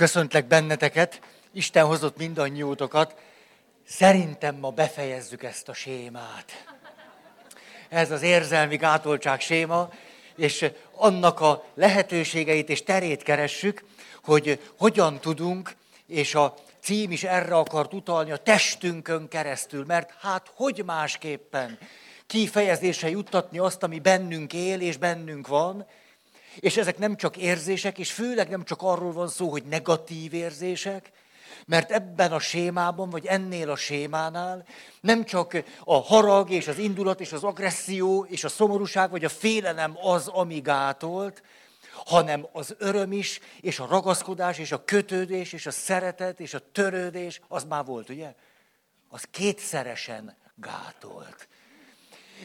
Köszöntlek benneteket, Isten hozott mindannyiótokat. Szerintem ma befejezzük ezt a sémát. Ez az érzelmi gátoltság séma, és annak a lehetőségeit és terét keressük, hogy hogyan tudunk, és a cím is erre akart utalni, a testünkön keresztül, mert hát hogy másképpen kifejezése juttatni azt, ami bennünk él és bennünk van, és ezek nem csak érzések, és főleg nem csak arról van szó, hogy negatív érzések, mert ebben a sémában, vagy ennél a sémánál nem csak a harag és az indulat és az agresszió és a szomorúság vagy a félelem az, ami gátolt, hanem az öröm is, és a ragaszkodás, és a kötődés, és a szeretet, és a törődés, az már volt, ugye? Az kétszeresen gátolt.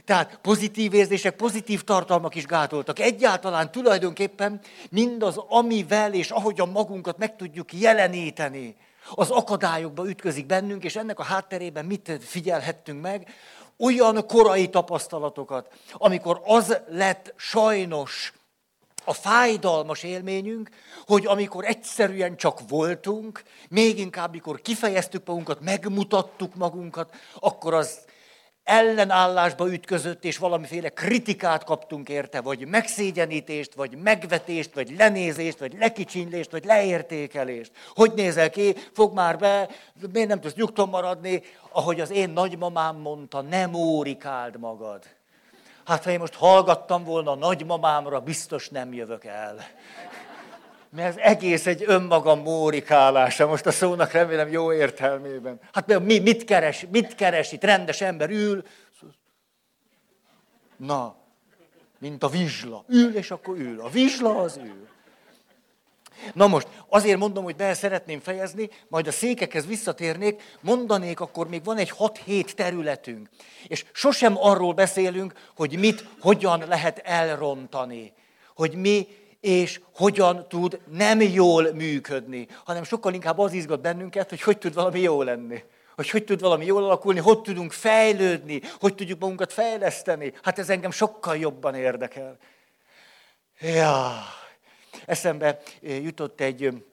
Tehát pozitív érzések, pozitív tartalmak is gátoltak. Egyáltalán tulajdonképpen mindaz, amivel és ahogyan magunkat meg tudjuk jeleníteni, az akadályokba ütközik bennünk, és ennek a hátterében mit figyelhettünk meg? Olyan korai tapasztalatokat, amikor az lett sajnos a fájdalmas élményünk, hogy amikor egyszerűen csak voltunk, még inkább, amikor kifejeztük magunkat, megmutattuk magunkat, akkor az ellenállásba ütközött, és valamiféle kritikát kaptunk érte, vagy megszégyenítést, vagy megvetést, vagy lenézést, vagy lekicsinlést, vagy leértékelést. Hogy nézel ki? Fog már be, miért nem tudsz nyugton maradni? Ahogy az én nagymamám mondta, nem órikáld magad. Hát ha én most hallgattam volna a nagymamámra, biztos nem jövök el. Mert ez egész egy önmaga mórikálása, most a szónak remélem jó értelmében. Hát mi, mit keres, mit keres itt? Rendes ember ül, na, mint a vizsla. Ül, és akkor ül. A vizsla az ül. Na most, azért mondom, hogy be szeretném fejezni, majd a székekhez visszatérnék, mondanék, akkor még van egy 6-7 területünk. És sosem arról beszélünk, hogy mit, hogyan lehet elrontani. Hogy mi és hogyan tud nem jól működni, hanem sokkal inkább az izgat bennünket, hogy hogy tud valami jó lenni. Hogy hogy tud valami jól alakulni, hogy tudunk fejlődni, hogy tudjuk magunkat fejleszteni. Hát ez engem sokkal jobban érdekel. Ja, eszembe jutott egy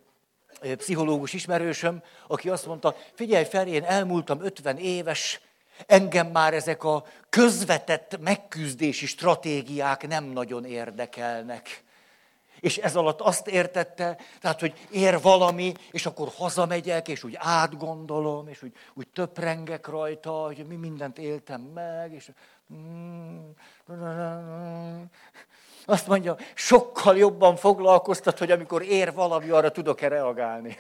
pszichológus ismerősöm, aki azt mondta, figyelj fel, én elmúltam 50 éves, engem már ezek a közvetett megküzdési stratégiák nem nagyon érdekelnek. És ez alatt azt értette, tehát, hogy ér valami, és akkor hazamegyek, és úgy átgondolom, és úgy, úgy töprengek rajta, hogy mi mindent éltem meg, és azt mondja, sokkal jobban foglalkoztat, hogy amikor ér valami, arra tudok-e reagálni.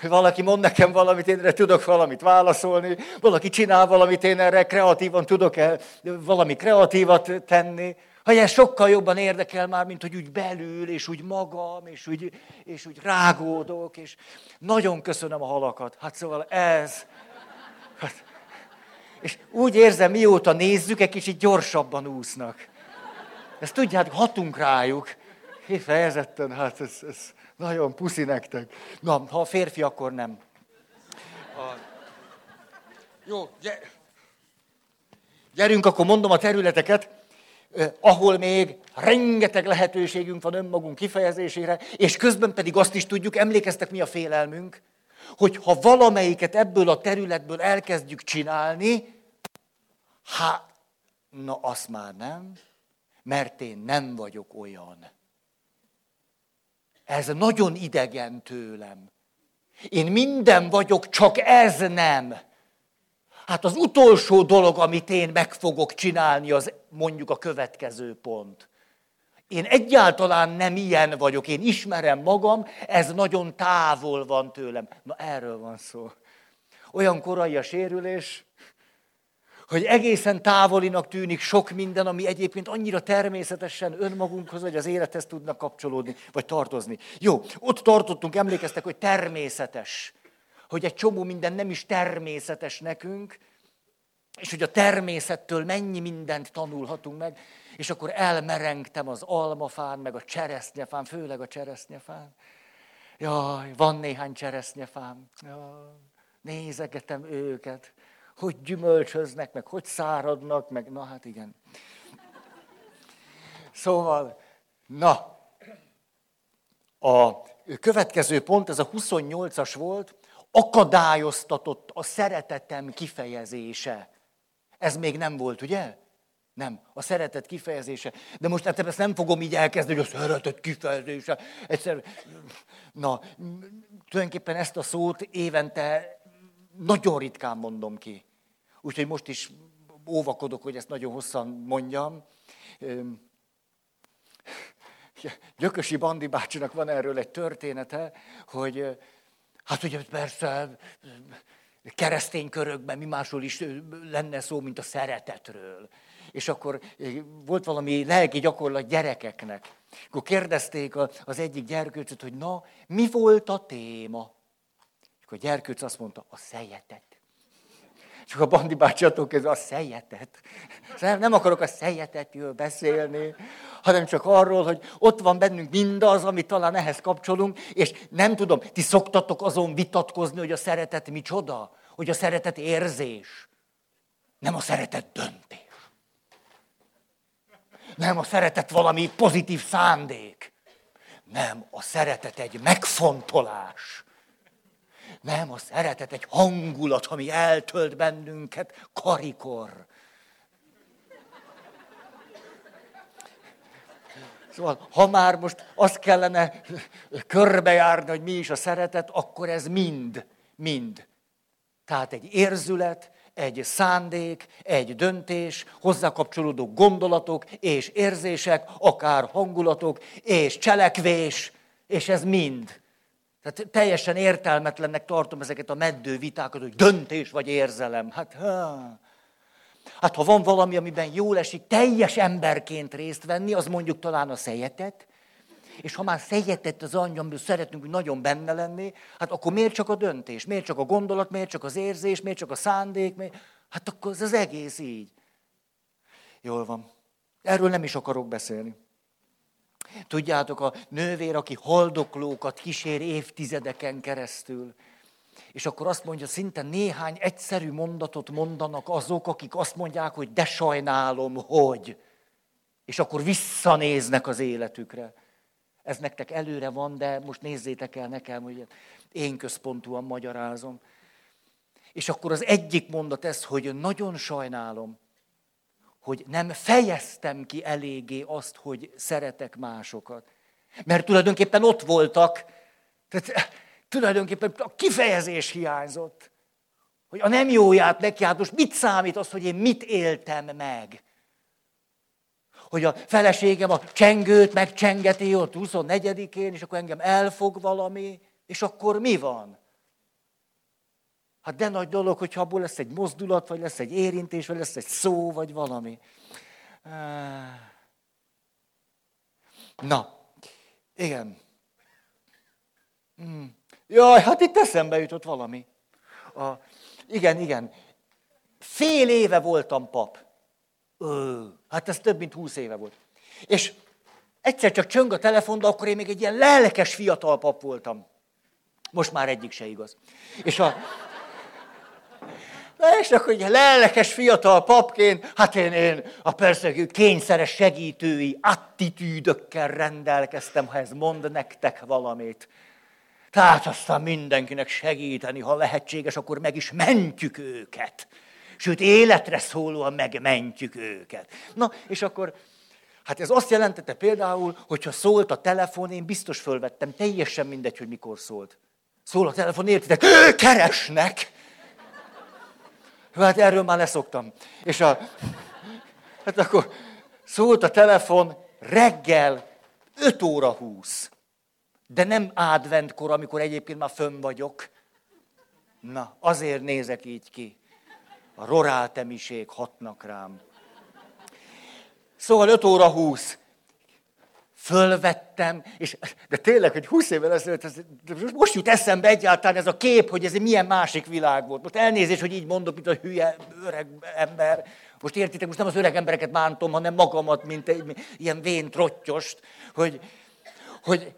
Hogy valaki mond nekem valamit, én erre tudok valamit válaszolni, valaki csinál valamit, én erre kreatívan tudok-e valami kreatívat tenni. Hogy ez sokkal jobban érdekel már, mint hogy úgy belül, és úgy magam, és úgy, és úgy rágódok, és nagyon köszönöm a halakat. Hát szóval ez... Hát, és úgy érzem, mióta nézzük, egy kicsit gyorsabban úsznak. Ezt tudjátok, hatunk rájuk. Kifejezetten, hát ez, ez nagyon puszi nektek. Na, ha a férfi, akkor nem. A... Jó, gyerünk, akkor mondom a területeket ahol még rengeteg lehetőségünk van önmagunk kifejezésére, és közben pedig azt is tudjuk, emlékeztek mi a félelmünk, hogy ha valamelyiket ebből a területből elkezdjük csinálni, hát, na azt már nem, mert én nem vagyok olyan. Ez nagyon idegen tőlem. Én minden vagyok, csak ez nem. Hát az utolsó dolog, amit én meg fogok csinálni, az mondjuk a következő pont. Én egyáltalán nem ilyen vagyok, én ismerem magam, ez nagyon távol van tőlem. Na erről van szó. Olyan korai a sérülés, hogy egészen távolinak tűnik sok minden, ami egyébként annyira természetesen önmagunkhoz, vagy az élethez tudnak kapcsolódni, vagy tartozni. Jó, ott tartottunk, emlékeztek, hogy természetes hogy egy csomó minden nem is természetes nekünk, és hogy a természettől mennyi mindent tanulhatunk meg, és akkor elmerengtem az almafán, meg a cseresznyefán, főleg a cseresznyefán. Jaj, van néhány cseresznyefám. Jaj, nézegetem őket, hogy gyümölcsöznek, meg hogy száradnak, meg na hát igen. Szóval, na, A következő pont, ez a 28-as volt, akadályoztatott a szeretetem kifejezése. Ez még nem volt, ugye? Nem, a szeretet kifejezése. De most hát ezt nem fogom így elkezdeni, hogy a szeretet kifejezése. Egyszer, na, tulajdonképpen ezt a szót évente nagyon ritkán mondom ki. Úgyhogy most is óvakodok, hogy ezt nagyon hosszan mondjam. Gyökösi Bandi bácsinak van erről egy története, hogy hát ugye persze keresztény körökben mi másról is lenne szó, mint a szeretetről. És akkor volt valami lelki gyakorlat gyerekeknek. Akkor kérdezték az egyik gyerkőcöt, hogy na, mi volt a téma? És akkor a gyerkőc azt mondta, a szejetet. Csak a Bandi bácsi attól kezdve a szejetet. Nem, nem akarok a szejetetről beszélni, hanem csak arról, hogy ott van bennünk mindaz, amit talán ehhez kapcsolunk, és nem tudom, ti szoktatok azon vitatkozni, hogy a szeretet micsoda? Hogy a szeretet érzés. Nem a szeretet döntés. Nem a szeretet valami pozitív szándék. Nem, a szeretet egy megfontolás. Nem, a szeretet egy hangulat, ami eltölt bennünket karikor. Szóval, ha már most azt kellene körbejárni, hogy mi is a szeretet, akkor ez mind, mind. Tehát egy érzület, egy szándék, egy döntés, hozzá kapcsolódó gondolatok és érzések, akár hangulatok és cselekvés, és ez mind. Tehát teljesen értelmetlennek tartom ezeket a meddő vitákat, hogy döntés vagy érzelem. Hát, ha. hát ha van valami, amiben jól esik teljes emberként részt venni, az mondjuk talán a szejetet, és ha már szejetett az angyamból szeretünk, hogy nagyon benne lenni, hát akkor miért csak a döntés, miért csak a gondolat, miért csak az érzés, miért csak a szándék, miért... hát akkor ez az egész így. Jól van. Erről nem is akarok beszélni. Tudjátok, a nővér, aki haldoklókat kísér évtizedeken keresztül, és akkor azt mondja, szinte néhány egyszerű mondatot mondanak azok, akik azt mondják, hogy de sajnálom, hogy. És akkor visszanéznek az életükre. Ez nektek előre van, de most nézzétek el nekem, hogy én központúan magyarázom. És akkor az egyik mondat ez, hogy nagyon sajnálom, hogy nem fejeztem ki eléggé azt, hogy szeretek másokat. Mert tulajdonképpen ott voltak, tehát tulajdonképpen a kifejezés hiányzott. Hogy a nem jóját neki, hát most mit számít az, hogy én mit éltem meg? hogy a feleségem a csengőt megcsengeti ott 24-én, és akkor engem elfog valami, és akkor mi van? Hát de nagy dolog, hogyha abból lesz egy mozdulat, vagy lesz egy érintés, vagy lesz egy szó, vagy valami. Na, igen. Hmm. Jaj, hát itt eszembe jutott valami. A, igen, igen. Fél éve voltam pap. Ö, hát ez több mint húsz éve volt. És egyszer csak csöng a telefon, de akkor én még egy ilyen lelkes fiatal pap voltam. Most már egyik se igaz. És a... És akkor egy lelkes fiatal papként, hát én, én a persze kényszeres segítői attitűdökkel rendelkeztem, ha ez mond nektek valamit. Tehát aztán mindenkinek segíteni, ha lehetséges, akkor meg is mentjük őket sőt életre szólóan megmentjük őket. Na, és akkor, hát ez azt jelentette például, hogyha szólt a telefon, én biztos fölvettem, teljesen mindegy, hogy mikor szólt. Szól a telefon, értitek? Keresnek! Hát erről már leszoktam. És a, hát akkor szólt a telefon reggel 5 óra 20. De nem adventkor, amikor egyébként már fönn vagyok. Na, azért nézek így ki a roráltemiség hatnak rám. Szóval 5 óra 20. Fölvettem, és, de tényleg, hogy 20 évvel ezelőtt, most jut eszembe egyáltalán ez a kép, hogy ez egy milyen másik világ volt. Most elnézés, hogy így mondok, mint a hülye öreg ember. Most értitek, most nem az öreg embereket bántom, hanem magamat, mint egy ilyen vén trottyost, hogy, hogy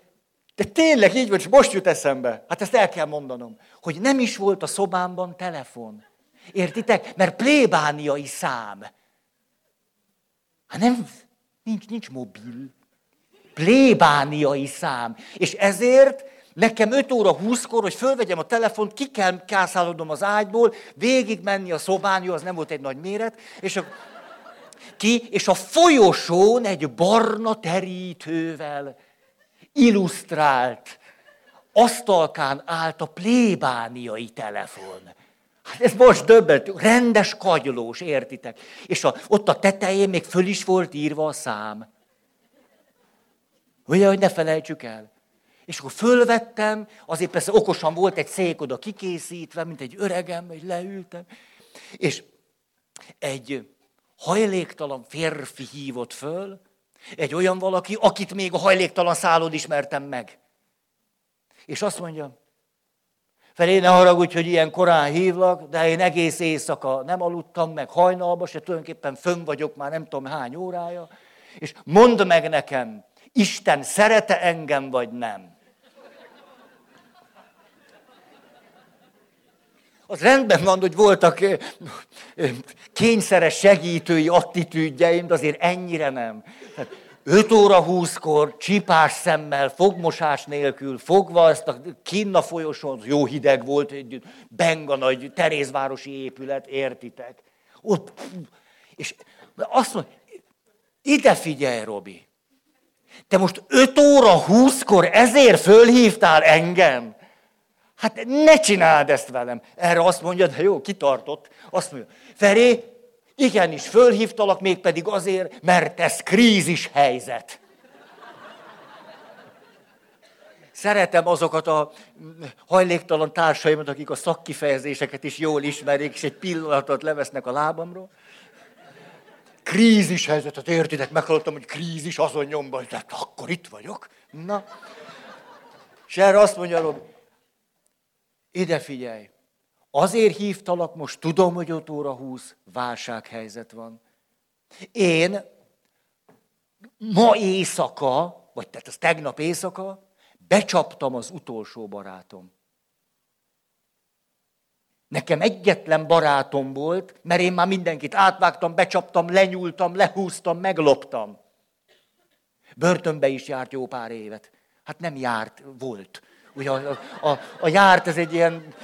de tényleg így volt, és most jut eszembe. Hát ezt el kell mondanom, hogy nem is volt a szobámban telefon. Értitek? Mert plébániai szám. Hát nem, nincs, nincs mobil. Plébániai szám. És ezért nekem 5 óra 20-kor, hogy fölvegyem a telefont, ki kell kászálodnom az ágyból, végig menni a szobán, jó, az nem volt egy nagy méret, és a, ki, és a folyosón egy barna terítővel illusztrált asztalkán állt a plébániai telefon. Hát ez most döbbent, rendes kagylós, értitek? És a, ott a tetején még föl is volt írva a szám. Ugye, hogy ne felejtsük el. És akkor fölvettem, azért persze okosan volt egy szék oda kikészítve, mint egy öregem, hogy leültem. És egy hajléktalan férfi hívott föl, egy olyan valaki, akit még a hajléktalan szállod ismertem meg. És azt mondja, Felé, ne haragudj, hogy ilyen korán hívlak, de én egész éjszaka nem aludtam, meg hajnalba, se tulajdonképpen fönn vagyok már nem tudom hány órája, és mondd meg nekem, Isten szerete engem, vagy nem? Az rendben van, hogy voltak kényszeres segítői attitűdjeim, de azért ennyire nem. Tehát 5 óra 20-kor, csipás szemmel, fogmosás nélkül, fogva ezt a kinna folyosón, jó hideg volt, egy benga nagy Terézvárosi épület, értitek? Ott, és azt mondja, ide figyelj, Robi, te most 5 óra 20-kor ezért fölhívtál engem? Hát ne csináld ezt velem. Erre azt mondja, de jó, kitartott. Azt mondja, Feri, igenis, fölhívtalak mégpedig azért, mert ez krízis helyzet. Szeretem azokat a hajléktalan társaimat, akik a szakkifejezéseket is jól ismerik, és egy pillanatot levesznek a lábamról. Krízis helyzetet, értitek? Meghallottam, hogy krízis azon nyomban, hogy hát akkor itt vagyok. Na. És erre azt mondja Robi, ide figyelj, azért hívtalak, most tudom, hogy 5 óra 20, válsághelyzet van. Én ma éjszaka, vagy tehát az tegnap éjszaka, becsaptam az utolsó barátom. Nekem egyetlen barátom volt, mert én már mindenkit átvágtam, becsaptam, lenyúltam, lehúztam, megloptam. Börtönbe is járt jó pár évet. Hát nem járt, volt. Ugye a, a, a járt, ez egy ilyen...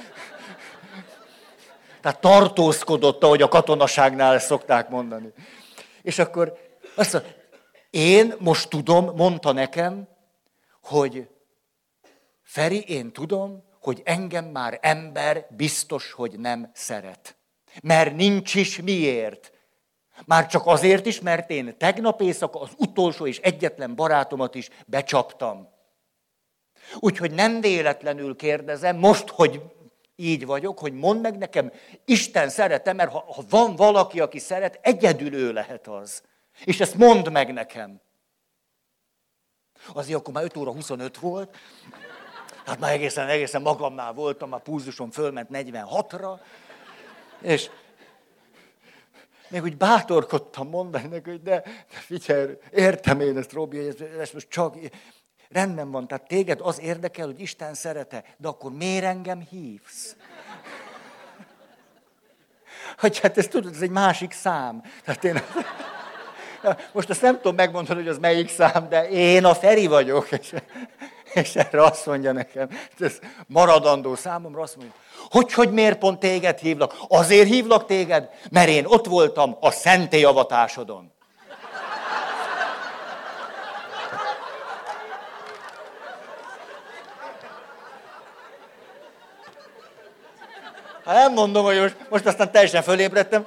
Tehát tartózkodott, ahogy a katonaságnál ezt szokták mondani. És akkor azt mondja, én most tudom, mondta nekem, hogy Feri, én tudom, hogy engem már ember biztos, hogy nem szeret. Mert nincs is miért. Már csak azért is, mert én tegnap éjszaka az utolsó és egyetlen barátomat is becsaptam. Úgyhogy nem véletlenül kérdezem, most, hogy így vagyok, hogy mondd meg nekem, Isten szeretem, mert ha, ha van valaki, aki szeret, egyedül ő lehet az. És ezt mondd meg nekem. Azért akkor már 5 óra 25 volt, hát már egészen, egészen magamnál voltam, a púzusom fölment 46-ra, és még úgy bátorkodtam mondani neki, hogy de, de figyelj, értem én ezt, Robi, ez, ez most csak, rendben van, tehát téged az érdekel, hogy Isten szerete, de akkor miért engem hívsz? Hogy hát ezt tudod, ez egy másik szám. Tehát én, most azt nem tudom megmondani, hogy az melyik szám, de én a Feri vagyok. És, és erre azt mondja nekem, ez maradandó számomra, azt mondja, hogy, hogy miért pont téged hívlak? Azért hívlak téged, mert én ott voltam a szentélyavatásodon. Hát nem mondom, hogy most, most aztán teljesen fölébredtem.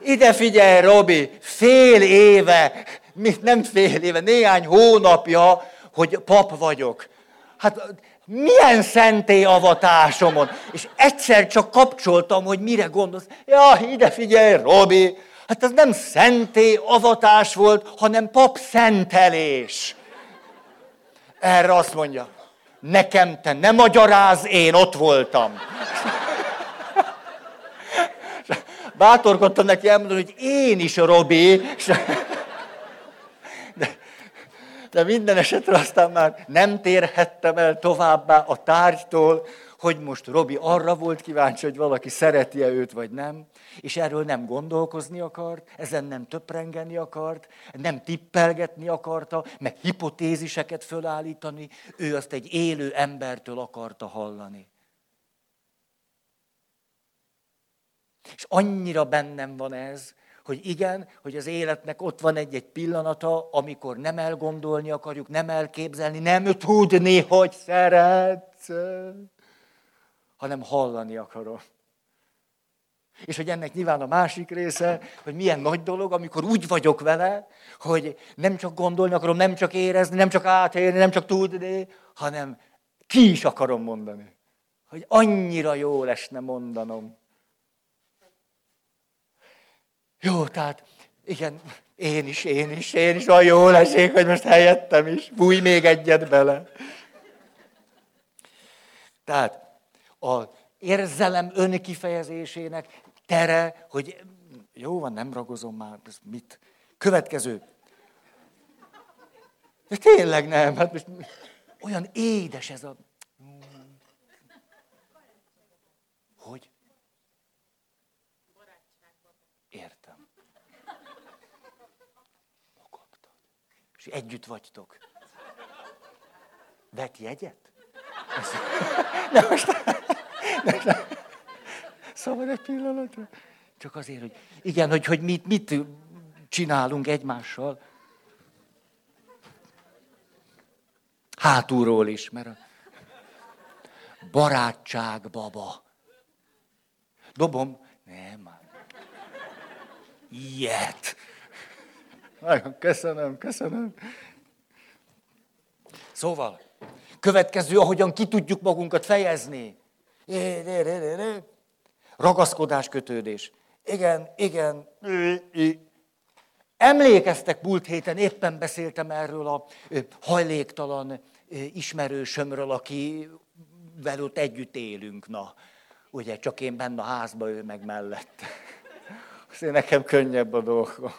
Ide figyelj, Robi, fél éve, mit nem fél éve, néhány hónapja, hogy pap vagyok. Hát milyen szentély avatásomon. És egyszer csak kapcsoltam, hogy mire gondolsz. Ja, ide figyelj, Robi, hát ez nem szentély avatás volt, hanem pap szentelés. Erre azt mondja, nekem te nem magyaráz, én ott voltam. Bátorkodtam neki elmondani, hogy én is, Robi. De minden esetre aztán már nem térhettem el továbbá a tárgytól, hogy most Robi arra volt kíváncsi, hogy valaki szereti-e őt, vagy nem, és erről nem gondolkozni akart, ezen nem töprengeni akart, nem tippelgetni akarta, meg hipotéziseket fölállítani, ő azt egy élő embertől akarta hallani. És annyira bennem van ez, hogy igen, hogy az életnek ott van egy-egy pillanata, amikor nem elgondolni akarjuk, nem elképzelni, nem tudni, hogy szeretsz, hanem hallani akarom. És hogy ennek nyilván a másik része, hogy milyen nagy dolog, amikor úgy vagyok vele, hogy nem csak gondolni akarom, nem csak érezni, nem csak átélni, nem csak tudni, hanem ki is akarom mondani. Hogy annyira jó lesne mondanom. Jó, tehát igen, én is, én is, én is olyan jó esik, hogy most helyettem is. Bújj még egyet bele. Tehát a érzelem önkifejezésének tere, hogy jó van, nem ragozom már, ez mit? Következő. De tényleg nem, hát most olyan édes ez a... Hogy? Értem. Mogogtad. És együtt vagytok. Vett jegyet? Nem, most... Nem, Szabad egy pillanatra? Csak azért, hogy igen, hogy, hogy mit, mit csinálunk egymással. Hátulról is, mert a barátság baba. Dobom? Nem. Ilyet. Nagyon köszönöm, köszönöm. Szóval, következő, ahogyan ki tudjuk magunkat fejezni. Ragaszkodás, kötődés. Igen, igen. Emlékeztek, múlt héten éppen beszéltem erről a hajléktalan ismerősömről, aki velük együtt élünk. Na, ugye csak én benne a házba, ő meg mellett. Azért nekem könnyebb a dolgom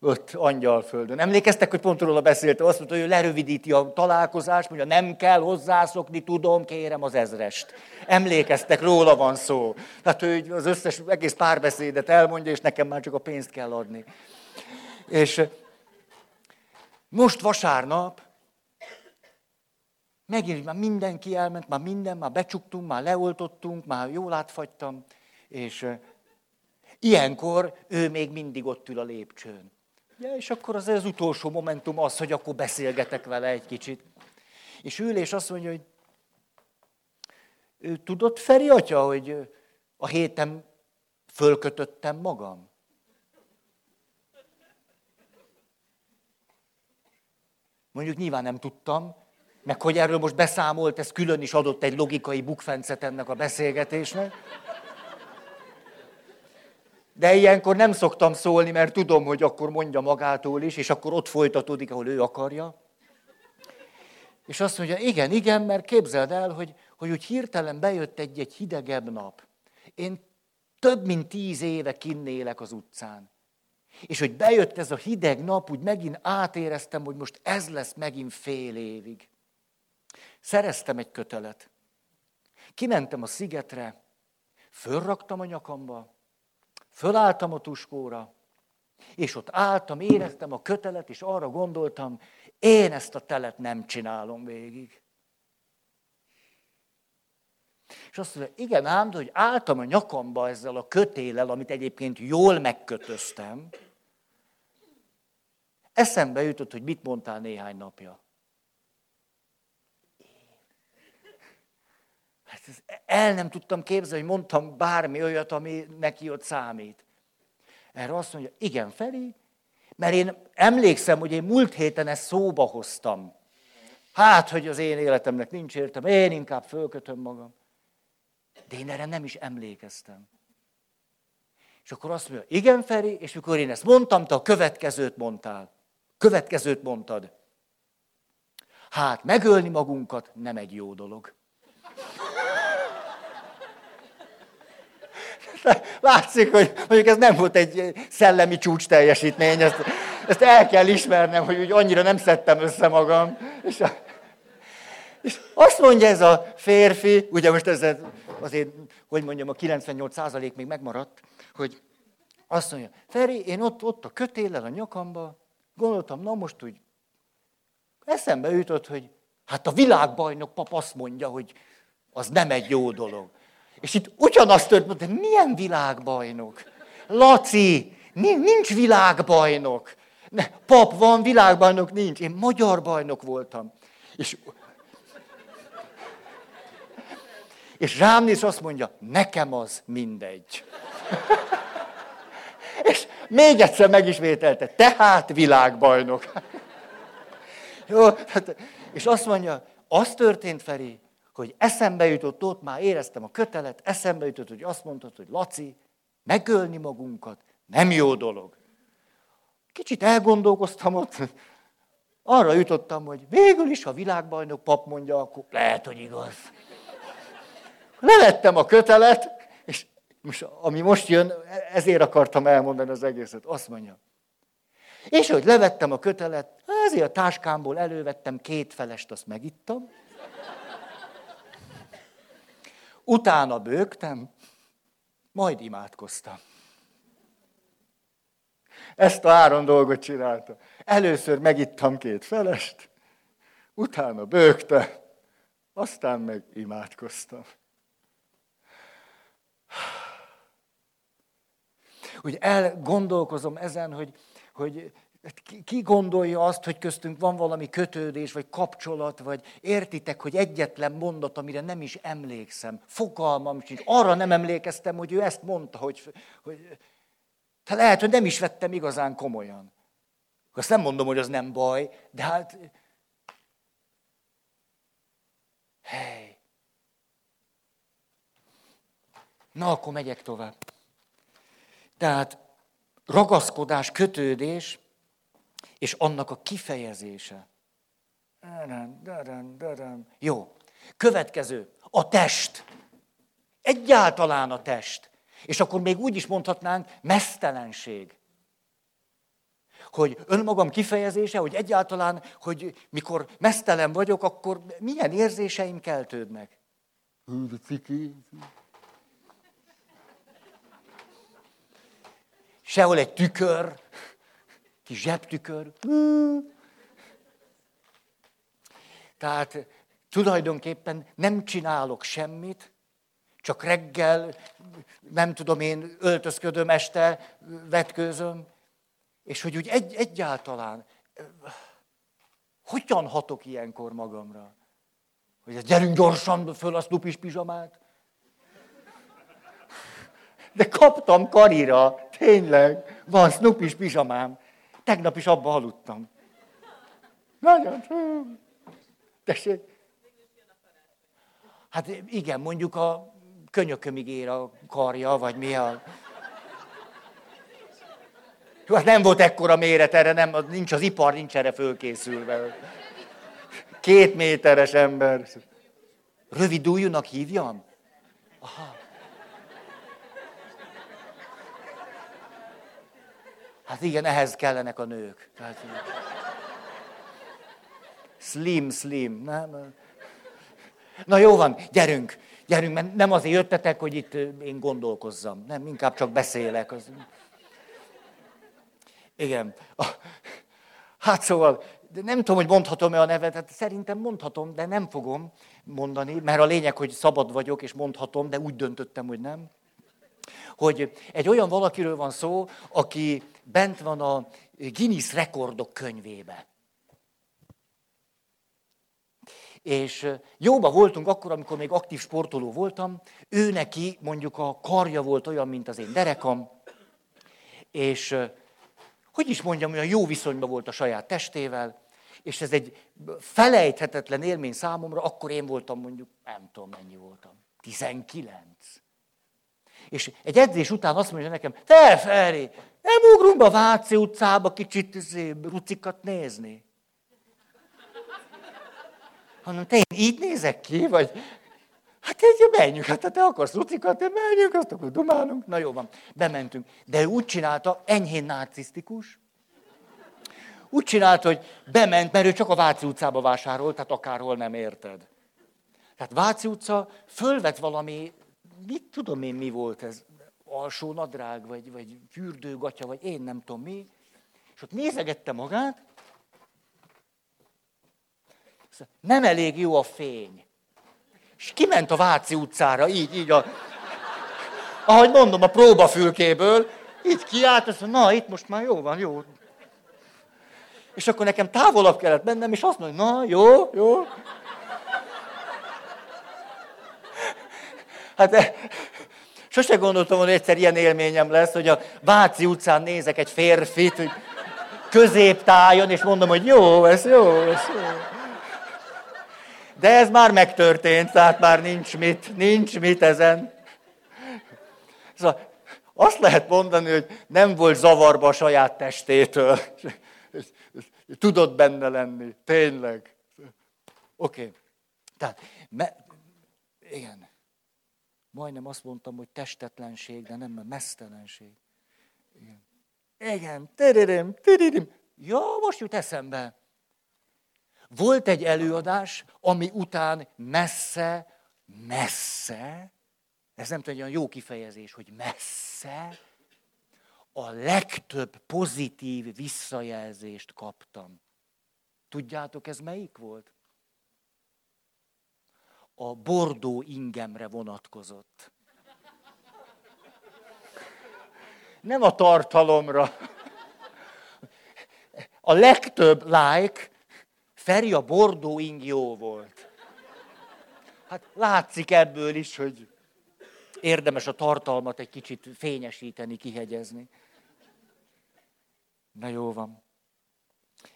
ott angyalföldön. Emlékeztek, hogy pont róla beszélte, azt mondta, hogy ő lerövidíti a találkozást, mondja, nem kell hozzászokni, tudom, kérem az ezrest. Emlékeztek, róla van szó. Tehát ő az összes, egész párbeszédet elmondja, és nekem már csak a pénzt kell adni. És most vasárnap, megint már mindenki elment, már minden, már becsuktunk, már leoltottunk, már jól átfagytam, és ilyenkor ő még mindig ott ül a lépcsőn. Ja, és akkor az, az utolsó momentum az, hogy akkor beszélgetek vele egy kicsit. És ül és azt mondja, hogy ő tudott Feri atya, hogy a héten fölkötöttem magam? Mondjuk nyilván nem tudtam, meg hogy erről most beszámolt, ez külön is adott egy logikai bukfencet ennek a beszélgetésnek. De ilyenkor nem szoktam szólni, mert tudom, hogy akkor mondja magától is, és akkor ott folytatódik, ahol ő akarja. És azt mondja, igen, igen, mert képzeld el, hogy, hogy úgy hirtelen bejött egy-egy hidegebb nap. Én több mint tíz éve kinnélek az utcán. És hogy bejött ez a hideg nap, úgy megint átéreztem, hogy most ez lesz megint fél évig. Szereztem egy kötelet. Kimentem a szigetre, fölraktam a nyakamba, Fölálltam a tuskóra, és ott álltam, éreztem a kötelet, és arra gondoltam, én ezt a telet nem csinálom végig. És azt mondja, igen ám, de hogy álltam a nyakamba ezzel a kötélel, amit egyébként jól megkötöztem, eszembe jutott, hogy mit mondtál néhány napja. El nem tudtam képzelni, hogy mondtam bármi olyat, ami neki ott számít. Erre azt mondja, igen, Feri, mert én emlékszem, hogy én múlt héten ezt szóba hoztam. Hát, hogy az én életemnek nincs értem, én inkább fölkötöm magam. De én erre nem is emlékeztem. És akkor azt mondja, igen, Feri, és mikor én ezt mondtam, te a következőt mondtál. Következőt mondtad. Hát, megölni magunkat nem egy jó dolog. Látszik, hogy mondjuk ez nem volt egy szellemi csúcs teljesítmény, ezt Ezt el kell ismernem, hogy úgy annyira nem szedtem össze magam. És, a, és azt mondja ez a férfi, ugye most ez azért, hogy mondjam, a 98% még megmaradt, hogy azt mondja, Feri, én ott, ott a kötéllel a nyakamba, gondoltam, na most úgy eszembe jutott, hogy hát a világbajnok pap azt mondja, hogy az nem egy jó dolog. És itt ugyanazt történt, de milyen világbajnok? Laci, nincs világbajnok. Ne, pap van, világbajnok nincs. Én magyar bajnok voltam. És, és rám néz, azt mondja, nekem az mindegy. és még egyszer megismételte, tehát világbajnok. Jó, hát, és azt mondja, az történt, Feri, hogy eszembe jutott ott, már éreztem a kötelet, eszembe jutott, hogy azt mondtad, hogy Laci, megölni magunkat nem jó dolog. Kicsit elgondolkoztam ott, arra jutottam, hogy végül is, ha világbajnok pap mondja, akkor lehet, hogy igaz. Levettem a kötelet, és most, ami most jön, ezért akartam elmondani az egészet. Azt mondja. És hogy levettem a kötelet, ezért a táskámból elővettem két felest, azt megittam. Utána bőgtem, majd imádkoztam. Ezt a három dolgot csinálta. Először megittam két felest, utána bőgte, aztán meg imádkoztam. Úgy elgondolkozom ezen, hogy, hogy ki gondolja azt, hogy köztünk van valami kötődés, vagy kapcsolat, vagy értitek, hogy egyetlen mondat, amire nem is emlékszem. Fogalmam sincs. Arra nem emlékeztem, hogy ő ezt mondta, hogy, hogy te lehet, hogy nem is vettem igazán komolyan. Azt nem mondom, hogy az nem baj, de hát... Hely. Na, akkor megyek tovább. Tehát ragaszkodás, kötődés, és annak a kifejezése. Jó. Következő. A test. Egyáltalán a test. És akkor még úgy is mondhatnánk, mesztelenség. Hogy önmagam kifejezése, hogy egyáltalán, hogy mikor mesztelen vagyok, akkor milyen érzéseim keltődnek. Sehol egy tükör, kis zsebtükör. Tehát tulajdonképpen nem csinálok semmit, csak reggel, nem tudom én, öltözködöm este, vetkőzöm, és hogy úgy egy, egyáltalán, hogyan hatok ilyenkor magamra? Hogy gyerünk gyorsan föl a Snoopy pizsamát. De kaptam karira, tényleg, van Snoopy pizsamám. Tegnap is abba aludtam. Nagyon. Tessék. Hát igen, mondjuk a könyökömig ér a karja, vagy mi a... Hát nem volt ekkora méret erre, nem, nincs az ipar, nincs erre fölkészülve. Két méteres ember. Rövid újúnak hívjam? Aha. Hát igen, ehhez kellenek a nők. Tehát, slim, slim. Nem? Na jó van, gyerünk, gyerünk, mert nem azért jöttetek, hogy itt én gondolkozzam. Nem, inkább csak beszélek. Az... Igen. Hát szóval, de nem tudom, hogy mondhatom-e a nevet, hát szerintem mondhatom, de nem fogom mondani, mert a lényeg, hogy szabad vagyok, és mondhatom, de úgy döntöttem, hogy nem. Hogy egy olyan valakiről van szó, aki bent van a Guinness rekordok könyvébe. És jóba voltunk akkor, amikor még aktív sportoló voltam, ő neki mondjuk a karja volt olyan, mint az én derekam, és hogy is mondjam, olyan jó viszonyban volt a saját testével, és ez egy felejthetetlen élmény számomra, akkor én voltam mondjuk, nem tudom mennyi voltam, 19. És egy edzés után azt mondja nekem, te Feri, nem ugrunk a Váci utcába kicsit izé, rucikat nézni hanem te én így nézek ki, vagy hát egy menjünk, hát te akarsz lucikat, te menjünk, azt akkor dumálunk. Na jó van, bementünk. De ő úgy csinálta, enyhén narcisztikus, úgy csinált, hogy bement, mert ő csak a Váci utcába vásárolt, tehát akárhol nem érted. Tehát Váci utca fölvet valami, mit tudom én mi volt ez, alsó nadrág, vagy, vagy fürdőgatya, vagy én nem tudom mi, és ott nézegette magát, nem elég jó a fény. És kiment a Váci utcára, így, így a... Ahogy mondom, a próbafülkéből, így kiállt, azt mondja, na, itt most már jó van, jó. És akkor nekem távolabb kellett mennem, és azt mondja, na, jó, jó. Hát eh, sose gondoltam, hogy egyszer ilyen élményem lesz, hogy a Váci utcán nézek egy férfit, hogy középtájon, és mondom, hogy jó, ez jó, ez jó. De ez már megtörtént, tehát már nincs mit, nincs mit ezen. Szóval azt lehet mondani, hogy nem volt zavarba a saját testétől. Tudott benne lenni, tényleg. Oké. Okay. Tehát, me, igen. Majdnem azt mondtam, hogy testetlenség, de nem, mesztelenség. Igen. Igen, tiririm, tiririm. Ja, most jut eszembe. Volt egy előadás, ami után messze, messze, ez nem tudom, egy olyan jó kifejezés, hogy messze, a legtöbb pozitív visszajelzést kaptam. Tudjátok, ez melyik volt? A bordó ingemre vonatkozott. Nem a tartalomra. A legtöbb like Feri a bordó ing jó volt. Hát látszik ebből is, hogy érdemes a tartalmat egy kicsit fényesíteni, kihegyezni. Na jó van.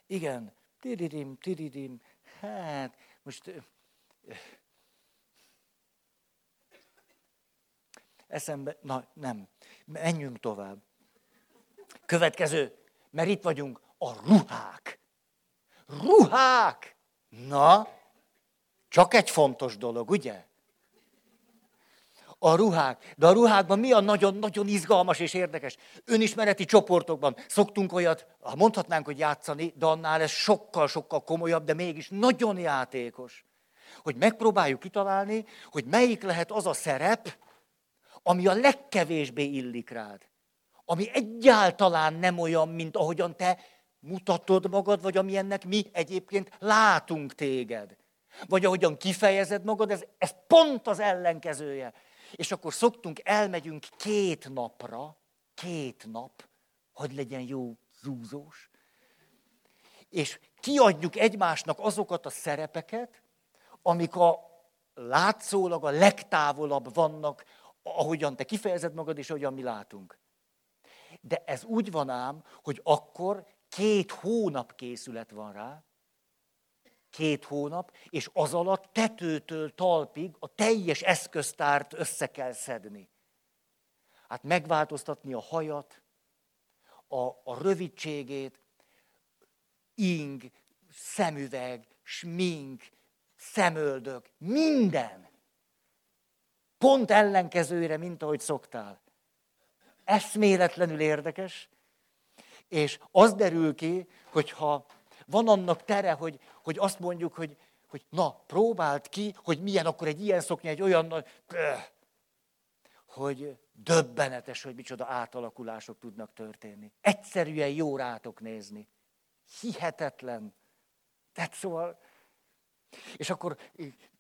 Igen, tiridim, tiridim, hát most eszembe, na nem, menjünk tovább. Következő, mert itt vagyunk, a ruhák. Ruhák! Na, csak egy fontos dolog, ugye? A ruhák. De a ruhákban mi a nagyon-nagyon izgalmas és érdekes? Önismereti csoportokban szoktunk olyat, mondhatnánk, hogy játszani, de annál ez sokkal-sokkal komolyabb, de mégis nagyon játékos. Hogy megpróbáljuk kitalálni, hogy melyik lehet az a szerep, ami a legkevésbé illik rád. Ami egyáltalán nem olyan, mint ahogyan te mutatod magad, vagy amilyennek mi egyébként látunk téged. Vagy ahogyan kifejezed magad, ez, ez pont az ellenkezője. És akkor szoktunk, elmegyünk két napra, két nap, hogy legyen jó zúzós, és kiadjuk egymásnak azokat a szerepeket, amik a látszólag a legtávolabb vannak, ahogyan te kifejezed magad, és ahogyan mi látunk. De ez úgy van ám, hogy akkor Két hónap készület van rá, két hónap, és az alatt tetőtől talpig a teljes eszköztárt össze kell szedni. Hát megváltoztatni a hajat, a, a rövidségét, ing, szemüveg, smink, szemöldök, minden. Pont ellenkezőre, mint ahogy szoktál. Eszméletlenül érdekes, és az derül ki, hogyha van annak tere, hogy, hogy azt mondjuk, hogy, hogy na, próbáld ki, hogy milyen akkor egy ilyen szoknya, egy olyan, hogy döbbenetes, hogy micsoda átalakulások tudnak történni. Egyszerűen jó rátok nézni. Hihetetlen. Tehát szóval, és akkor